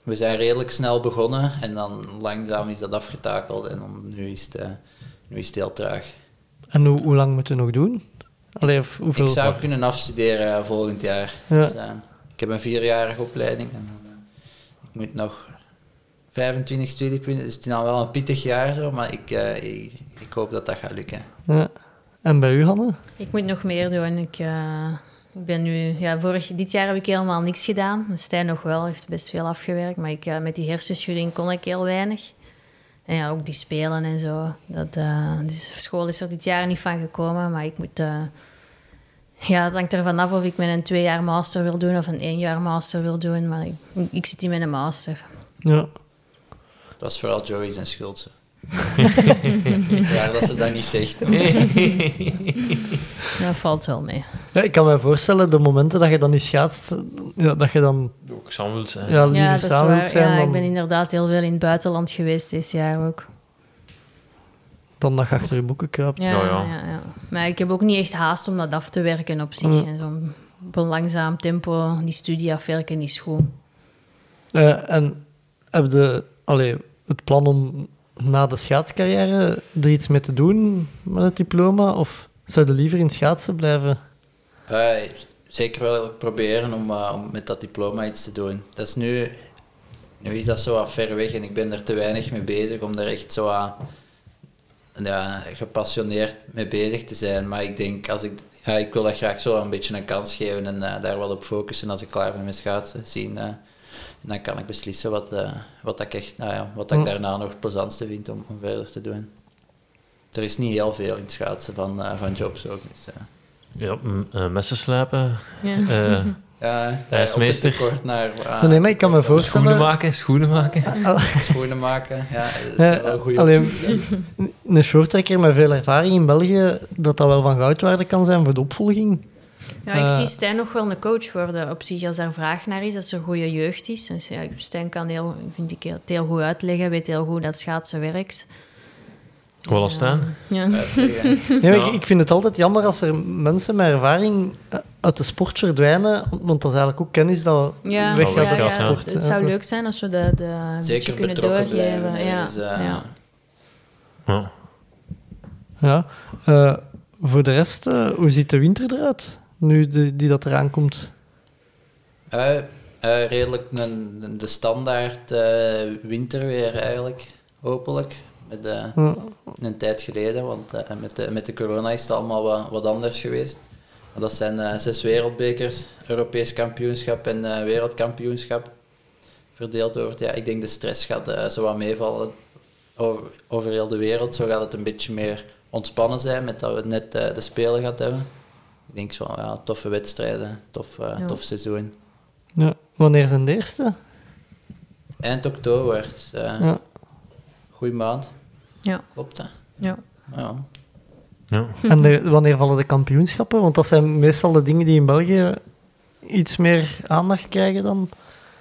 we zijn redelijk snel begonnen en dan langzaam is dat afgetakeld en dan, nu, is het, nu is het heel traag. En hoe, hoe lang moeten we nog doen? Allee, of hoeveel... Ik zou kunnen afstuderen eh, volgend jaar. Ja. Dus, eh, ik heb een vierjarige opleiding en eh, ik moet nog 25 studiepunten, dus het is dan wel een pittig jaar, zo, maar ik, eh, ik, ik hoop dat dat gaat lukken. Ja. En bij u, Hanne? Ik moet nog meer doen. Ik, eh, ik ben nu... Ja, vorig, dit jaar heb ik helemaal niks gedaan. Stijn nog wel, heeft best veel afgewerkt. Maar ik, eh, met die hersenschudding kon ik heel weinig. En ja, ook die spelen en zo. Dat, eh, dus school is er dit jaar niet van gekomen. Maar ik moet... eh, ja, het hangt ervan af of ik met een twee jaar master wil doen of een één jaar master wil doen. Maar ik, ik zit hier met een master. Ja. Dat is vooral Joey zijn schuld. zo. ja, dat ze dat niet zegt. Dat valt wel mee. ja. Ik kan me voorstellen, de momenten dat je dan niet schaatst, ja, dat je dan Ook zijn. ja, liever Ja, dat is samen wilt waar. zijn Ja, dan, ik ben inderdaad heel veel in het buitenland geweest dit jaar ook. dan dat je achter je boeken kruipt. Ja, Ja, ja. ja. Ja, Maar ik heb ook niet echt haast om dat af te werken op zich. En zo'n op een langzaam tempo die studie afwerken is goed. Eh, en heb je allee, het plan om na de schaatscarrière er iets mee te doen met het diploma? Of zou je liever in schaatsen blijven? Eh, zeker wel proberen om, eh, om met dat diploma iets te doen. Dat is nu, nu is dat zo wat ver weg en ik ben er te weinig mee bezig om er echt zo aan, ja, gepassioneerd mee bezig te zijn. Maar ik denk, als ik, ja, ik wil dat graag zo een beetje een kans geven en eh, daar wel op focussen als ik klaar ben met schaatsen. Zien, eh, en dan kan ik beslissen wat, wat, ik, echt, nou ja, wat ik Mm. daarna nog het plezantste vind om, om verder te doen. Er is niet heel veel in het schaatsen van, van jobs ook. Dus. Ja, eh, messen slijpen. Ja. eh, Ja, IJsmeester. op het tekort naar ah, nee, maar ik kan me schoenen voorstellen... maken, schoenen maken. schoenen maken. Ja, dat Ja, is wel een goede alleen- opties. Een shorttrekker met veel ervaring in België, dat dat wel van goudwaarde kan zijn voor de opvolging. Ja, ik Eh. zie Stijn nog wel een coach worden op zich als er vraag naar is, als er goede jeugd is. Dus ja, Stijn kan heel, vind ik, het heel goed uitleggen, weet heel goed dat schaatsen werkt. Wel als staan. Ja. Nee, Ja. ik, ik vind het altijd jammer als er mensen met ervaring eh, uit de sport verdwijnen, want dat is eigenlijk ook kennis dat Ja, weggaat ja, uit de ja, sport. Het zou leuk zijn als we Zeker kunnen doorgeven. blijven. hè. ja. Dus, eh, ja. Ja. Ja. Eh, voor de rest, eh, hoe ziet de winter eruit, nu de, die dat eraan komt? Eh, eh, redelijk een, de standaard eh, winterweer eigenlijk, hopelijk. Met, eh, Ja. een tijd geleden, want eh, met, de, met de corona is het allemaal wat, wat anders geweest. Maar dat zijn eh, zes wereldbekers, Europees kampioenschap en eh, wereldkampioenschap. Verdeeld over, ja, ik denk de stress gaat eh, zo wat meevallen over, over heel de wereld. Zo gaat het een beetje meer ontspannen zijn met dat we net eh, de Spelen gehad hebben. Ik denk zo, ja, toffe wedstrijden, tof, eh, Ja. tof seizoen. Ja. Wanneer zijn de eerste? Eind oktober, dus, Ja. goeie maand, Ja. klopt dat? Ja. Ja. Ja. En de- wanneer vallen de kampioenschappen? Want dat zijn meestal de dingen die in België iets meer aandacht krijgen dan.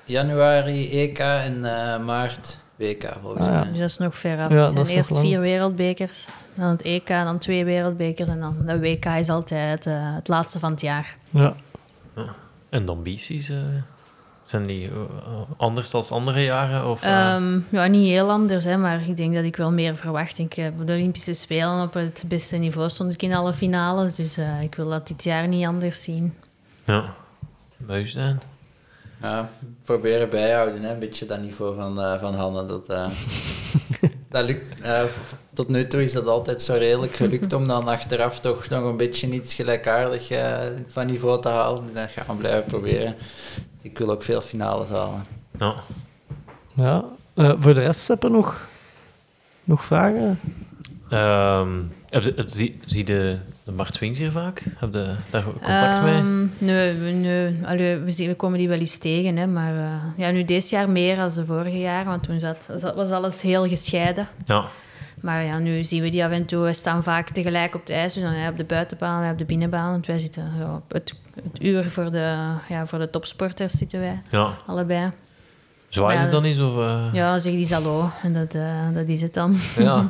Januari EK en eh, maart WK volgens Ah, ja. mij. Dus dat is nog ver af. Ja, het dat zijn nog eerst vier wereldbekers, dan het EK, dan twee wereldbekers en dan de WK is altijd eh, het laatste van het jaar. Ja. En de ambities, eh, zijn die eh, anders dan andere jaren? Of, eh, Ehm, ja, niet heel anders, hè, maar ik denk dat ik wel meer verwacht. Ik heb de Olympische Spelen op het beste niveau stond ik in alle finales, dus eh, ik wil dat dit jaar niet anders zien. ja. U staan? Ja, proberen bijhouden, hè. een beetje dat niveau van, eh, van Hanne. Dat, eh, dat lukt, eh, tot nu toe is dat altijd zo redelijk gelukt om dan achteraf toch nog een beetje iets gelijkaardig eh, van niveau te halen. Dus dat gaan we blijven proberen. Ik wil ook veel finales halen. Ja. ja. Eh, voor de rest hebben we nog, nog vragen? Ehm, heb je, heb, zie, zie de, de Mart Swings hier vaak? Heb je daar contact mee? Ehm, Nee, we- nee. Allee, we, zien, we komen die wel eens tegen, hè, maar eh, ja, nu dit jaar meer dan de vorige jaren, want toen zat, zat- was alles heel gescheiden. Ja. Maar ja, nu zien we die af en toe, we staan vaak tegelijk op het ijs, dus dan hij op de buitenbaan, wij op de binnenbaan, want wij zitten ja, op het, het uur voor de, ja, voor de topsporters zitten wij, Ja. allebei. Zwaai je Ja. dan eens? Of, eh? Ja, zeg die hallo. En dat, eh, dat is het dan. Ja.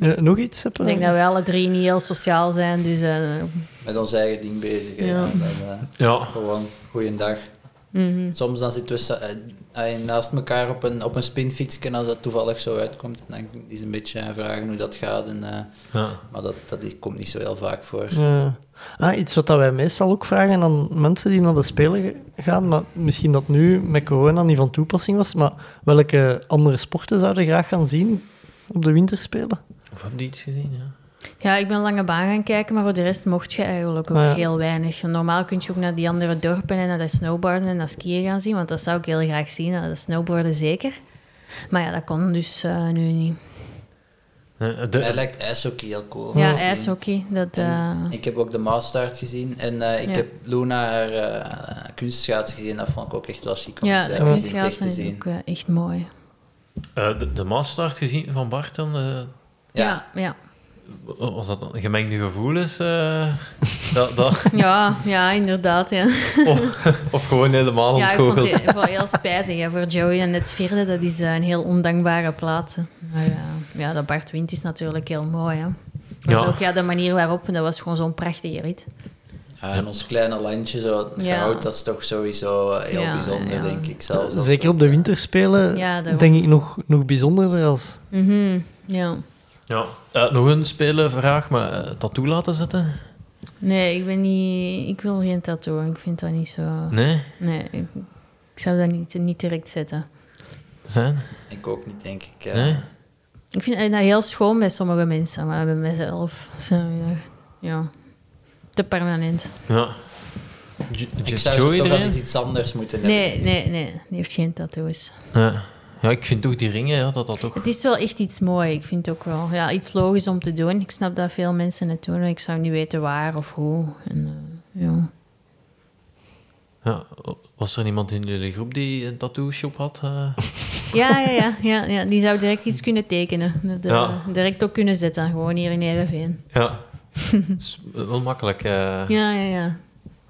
Eh, nog iets? Seppe? Ik denk dat we alle drie niet heel sociaal zijn, dus... eh, Met ons eigen ding bezig. Ja. Ja. Dan, eh, Ja. Gewoon, goeiedag. mhm. Soms dan zitten we eh, eh, naast elkaar op een, op een spinfietsje en als dat toevallig zo uitkomt. En dan is een beetje vragen hoe dat gaat. En, eh, ja. maar dat, dat is, komt niet zo heel vaak voor. Ja. Ah, iets wat dat wij meestal ook vragen aan mensen die naar de Spelen gaan, maar misschien dat nu met corona niet van toepassing was, maar welke andere sporten zouden graag gaan zien op de winterspelen? Of heb je iets gezien? Ja. Ja, ik ben lange baan gaan kijken, maar voor de rest mocht je eigenlijk ook Ah, ja. heel weinig. Normaal kun je ook naar die andere dorpen en naar dat snowboarden en dat skiën gaan zien, want dat zou ik heel graag zien. naar Dat snowboarden zeker. Maar ja, dat kon dus eh, nu niet. Mij de, lijkt ijshockey heel cool. Ja, ijshockey. Dat, eh, ik heb ook de Maastart gezien en eh, ik Ja. heb Luna haar eh kunstschaats gezien. Dat vond ik ook echt wel chic om ja, de kunstschaatsen te is ook echt mooi. eh, de, de maastart gezien van Bart dan? eh, Ja, ja. Was dat dan gemengde gevoelens? eh, dat, dat, Ja, ja, inderdaad. Ja. of, of gewoon helemaal Ja, ik vond ontgoocheld? het wel heel spijtig hè, voor Joey. En het vierde, dat is eh, een heel ondankbare plaats. Maar eh, ja, dat Bart wint is natuurlijk heel mooi. Hè. Dus Ja. ook ja, de manier waarop, dat was gewoon zo'n prachtige rit. Ja, en ons kleine landje, zo, het Ja. goud, dat is toch sowieso eh, heel Ja, bijzonder, ja. denk ik. Zelfs Zeker op de winterspelen Ja, denk ik nog, nog bijzonderder als... Mhm, ja. Ja. Eh, nog een spelenvraag, maar eh, tattoo laten zetten? Nee, ik ben niet... Ik wil geen tattoo. Ik vind dat niet zo... Nee? Nee, ik, ik zou dat niet, niet direct zetten. Zijn? Ik ook niet, denk ik. Nee? Ik vind dat heel schoon bij sommige mensen, maar bij mezelf... Zo, ja, ja, te permanent. Ja. J- Ik zou toch wel eens iets anders moeten Nee, hebben. nee, nee. Die heeft geen tattoos. Ja. Ja, ik vind toch die ringen, ja, dat dat toch... Het is wel echt iets moois. Ik vind het ook wel ja, iets logisch om te doen. Ik snap dat veel mensen het doen. Ik zou niet weten waar of hoe. En, eh, ja. Ja, was er iemand in jullie groep die een tattoo shop had? eh? Ja, ja, ja, ja, ja, die zou direct iets kunnen tekenen. Dat, eh, Ja. Direct ook kunnen zetten. Gewoon hier in Ereveen. Ja. is wel makkelijk. Ja, ja, ja.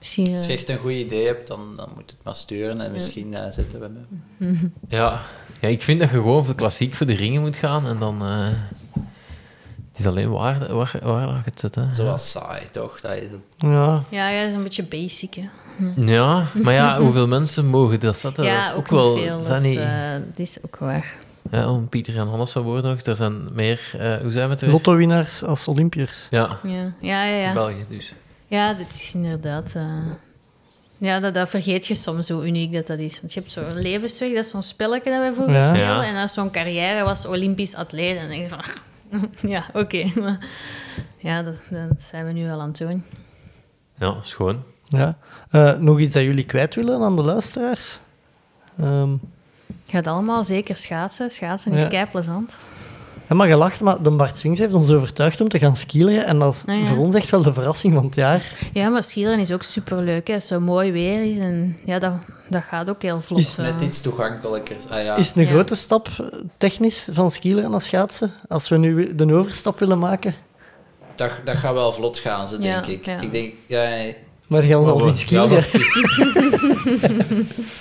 Misschien... Als je eh, echt een goed idee hebt, dan, dan moet je het maar sturen en misschien eh, zetten we hem. Ja. ja, ik vind dat je gewoon voor klassiek voor de ringen moet gaan en dan... eh, het is alleen waar, waar, waar je het zet, hè. Zoals saai, toch? Dat je, Ja, ja, ja, dat is een beetje basic, hè. Ja, maar ja, hoeveel mensen mogen dat zetten? ja, dat is ook, ook wel... veel. Dat is, eh, dat is ook waar. ja, om Pieter en Hannes van woorden nog, er zijn meer... eh, hoe zijn we het lotto-winnaars als Olympiërs. Ja, Ja, ja, ja. ja. België dus. Ja, dat is inderdaad... eh, Ja, dat, dat vergeet je soms hoe uniek dat, dat is. Want je hebt zo'n levensweg, dat is zo'n spelletje dat we vroeger Ja. spelen. Ja. En als zo'n carrière was Olympisch atleet. En dan denk je van... ach, ja, oké. maar Ja, dat, dat zijn we nu al aan het doen. Ja, schoon. Ja. Eh, nog iets dat jullie kwijt willen aan de luisteraars? Ehm, Je gaat allemaal zeker schaatsen. Schaatsen is Ja. kei plezant. Ja, maar gelacht, maar de Bart Swings heeft ons overtuigd om te gaan skileren. En dat is Ah, ja. voor ons echt wel de verrassing van het jaar. Ja, maar skileren is ook superleuk. Hè. Als het zo mooi weer is. En ja, dat, dat gaat ook heel vlot. Is eh. net iets toegankelijker. Ah, ja. Is het een Ja. grote stap eh, technisch van skileren naar schaatsen? Als we nu de overstap willen maken. dat, dat gaat wel vlot gaan, ze, Ja, denk ik. ja. Ik denk, ja, Maar gaan we al zien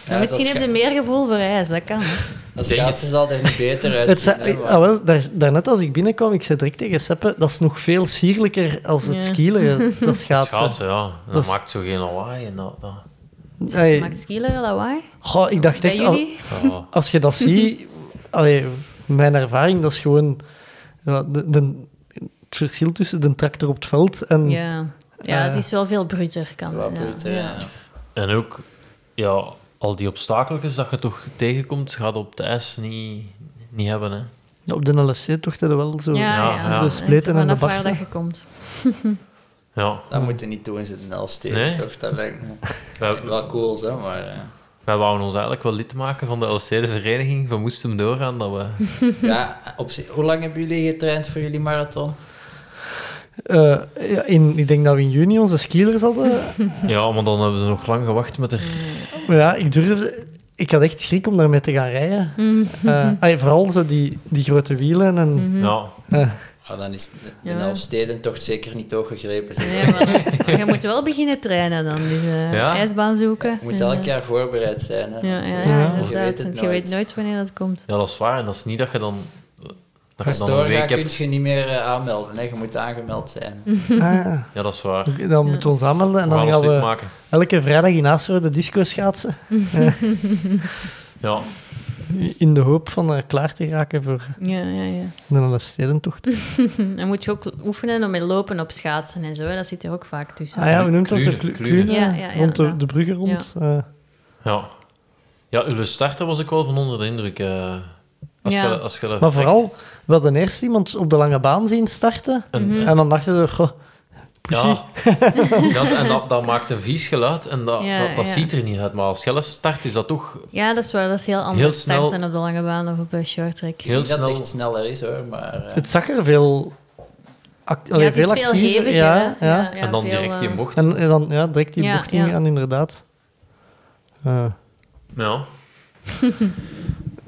misschien heb je meer gevoel voor ijs. Dat kan. hè. Dat schaatsen zal er niet beter Het uitzien. zei- hè, maar- ah, wel, daar, daarnet als ik binnenkwam, ik zei direct tegen Seppe, dat is nog veel sierlijker als het Ja. skileren, dat schaatsen. Schaatsen, ja. Dat, maakt zo geen lawaai. En dat, dat. Hey, Maakt skileren lawaai? goh, ik dacht echt, als, als je dat ziet, allee, mijn ervaring, dat is gewoon ja, de, de- het verschil tussen de tractor op het veld en... Ja. Ja, Eh, het is wel veel bruter. Kan. Ja. ja. En ook, ja, al die obstakeltjes dat je toch tegenkomt, gaat op het ijs niet, niet hebben, hè. Op de LFC toch dat wel zo... Ja, Ja, ja. ja. De spleten en de Vanaf waar barsten. dat je komt. Ja. Dat moet je niet doen in de Elfsteden, Nee? toch? Dat lijkt me wel cool, hè, maar... eh, wij wouden ons eigenlijk wel lid maken van de LCD-vereniging. We moesten doorgaan dat we... ja, op hoe lang hebben jullie getraind voor jullie marathon? Eh, ja, in, ik denk dat we in juni onze skilers hadden. Ja, maar dan hebben we nog lang gewacht met er... Maar ja, ik durf... ik had echt schrik om daarmee te gaan rijden. Mhm. Eh, allee, vooral zo die, die grote wielen. En, Mhm. Ja. eh, Ah, dan is de Ja. Toch zeker niet toegegrepen. zijn. Nee, maar je moet wel beginnen trainen dan. Dus eh, Ja. ijsbaan zoeken. Je moet elk jaar voorbereid zijn. Hè. Ja, ja, ja, Ja. inderdaad. Je weet het Want je nooit. weet nooit wanneer dat komt. ja, dat is waar. En dat is niet dat je dan... Dat Als dan kun je niet meer eh, aanmelden. Hè. Je moet aangemeld zijn. ah, ja. Ja, dat is waar. Oké, dan moeten we ons aanmelden en We gaan dan gaan we maken. elke vrijdag in Aasvoorde disco schaatsen. Ja. In de hoop van eh, klaar te raken voor Ja, ja, ja. een stedentocht. Dan moet je ook oefenen om met lopen op schaatsen en zo. hè. Dat zit er ook vaak tussen. Ah ja, hoe noemt dat zo? Klunen, rond de, de bruggen rond. eh. Ja. Ja, uw starter was ik wel van onder de indruk. eh, als je, als je Maar vooral, we hadden eerst iemand op de lange baan zien starten. Mhm. En dan dachten we, goh, precies. Ja, ja en dat, dat maakt een vies geluid en dat, Ja, dat, dat ja. ziet er niet uit. Maar als je start, is dat toch Ja, dat is waar. Dat is heel anders Heel snel- starten op de lange baan of op een short track. Heel dat het snel... echt sneller is hoor. Maar, eh, Het zag er veel, ac- Ja, allee, het is veel heviger. ja, ja. en dan veel, direct die eh, bocht. En, en dan ja, direct die Ja, bocht ja. ingaan, inderdaad. Eh, Ja.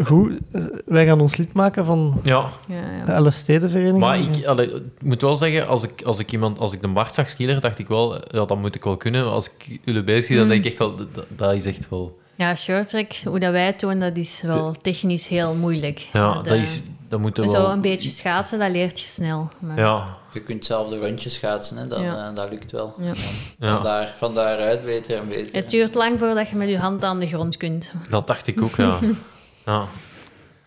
Goed, eh, wij gaan ons lid maken van ja. Ja, ja. de Elf Stedenvereniging. Maar ik, allee, ik moet wel zeggen, als ik, als ik iemand, als ik de Bart zag dacht ik wel, ja, dat moet ik wel kunnen. Als ik jullie bezig zie, dan denk ik echt wel, dat, dat is echt wel... Ja, short track, hoe dat wij het doen, dat is wel technisch heel moeilijk. Ja, Dat, dat, is, dat moet er Zo wel... een beetje schaatsen, dat leert je snel. Maar, Ja, je kunt zelf de rondjes schaatsen. Hè. Dat, Ja. eh, dat lukt wel. Ja. ja, Vandaar, van daaruit beter en beter. Het duurt lang voordat je met je hand aan de grond kunt. dat dacht ik ook, ja. ja.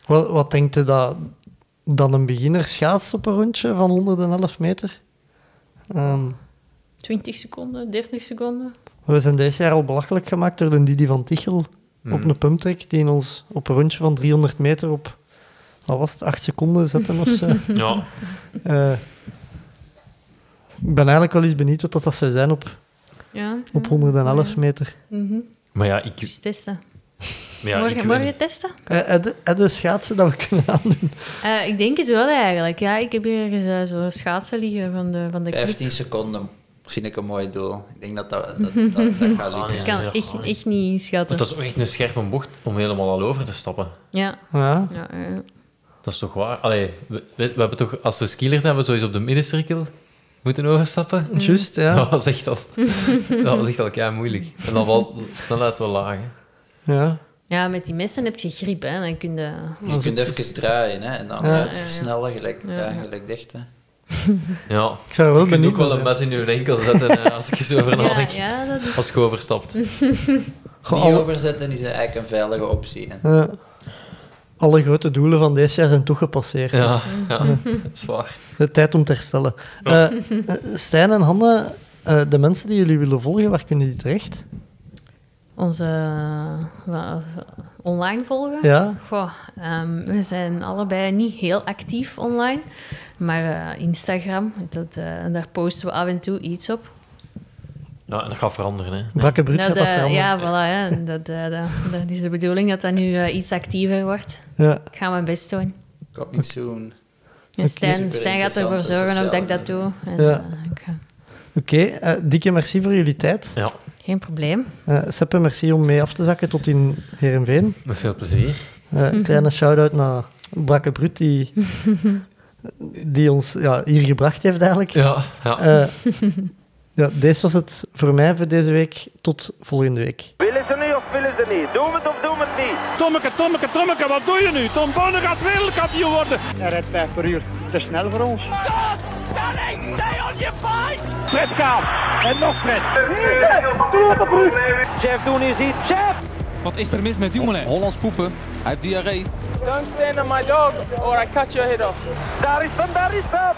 Wat, wat denkt u dat dan een beginner schaatst op een rondje van 111 meter? Ehm, 20 seconden, 30 seconden. we zijn deze jaar al belachelijk gemaakt door de Didi van Tichel Hmm. op een pumptrack die in ons op een rondje van 300 meter op wat was het, 8 seconden zetten of zo. Ja, Eh, ik ben eigenlijk wel eens benieuwd wat dat zou zijn op, Ja. op 111 meter. Mhm. maar ja, ik... Dus testen. Maar ja, morgen, ik morgen testen? Eh, heb je- heb je schaatsen dat we kunnen aandoen? Eh, ik denk het wel eigenlijk. Ja, ik heb hier ergens eh, zo schaatsen liggen van de, van de club. 15 seconden vind ik een mooi doel. Ik denk dat dat, dat, dat, dat gaat Ah, lukken. Ik kan echt, niet. echt niet inschatten. Want dat is ook echt een scherpe bocht om helemaal al over te stappen. Ja, Ja. ja. Dat is toch waar? Allee, we, hebben toch, als we skileren hebben, we sowieso op de middencirkel moeten overstappen. Juist, ja. Dat was echt al, dat was echt al moeilijk. En dan wel snelheid wel laag. hè. Ja. ja, met die messen heb je grip. Hè. Dan kun je... Je kunt even draaien hè, en dan Ja. uit versnellen, gelijk, Ja, ja, ja. gelijk dicht. Hè. Ja. Ik zou wel Je kunt ook wel een mes in je enkel zetten als ik je zo over Ja, nadenk. ja, dat is... Als je overstapt. Alle, overzetten is eigenlijk een veilige optie. Hè. eh, alle grote doelen van deze jaar zijn toch gepasseerd. Ja, ja, dat is waar. De tijd om te herstellen. Eh, eh, Stijn en Hanne, eh, de mensen die jullie willen volgen, waar kunnen die terecht? Onze eh, wat, online volgen. Ja, Goh, ehm, we zijn allebei niet heel actief online. Maar eh, Instagram, dat, eh, daar posten we af en toe iets op. Ja, en dat gaat veranderen. Hè. Brakke Brut Dat, gaat dat eh, veranderen. ja, voilà. Hè. Dat, eh, dat, dat is de bedoeling dat dat nu eh, iets actiever wordt. Ja. Ik ga mijn best doen. Coming soon. En Stijn, Stijn gaat ervoor zorgen ook dat ik dat doe. En, Ja. eh, Oké, eh, dikke merci voor jullie tijd. Ja, geen probleem. Eh Seppe, merci om mee af te zakken tot in Heerenveen. met veel plezier. Eh, een kleine shout-out naar Brakke Brut, die, die ons ja, hier gebracht heeft eigenlijk. Ja, ja. Eh, ja, deze was het voor mij voor deze week. Tot volgende week. Willen ze niet of willen ze niet? Doen we het of doen we het niet? Tommeke, Tommeke, Tommeke, wat doe je nu? Tom Bonne gaat wereldkampioen worden. Hij rijdt 5 per uur. Te snel voor ons. Fred gaat. En nog Fred. Doe op brug. Jeff doen is iets. Jeff! Wat is er mis met Dumoulin? Hollands poepen. Hij heeft diarree. Don't stand on my dog or I cut your head off. Daar is hem, daar is hem.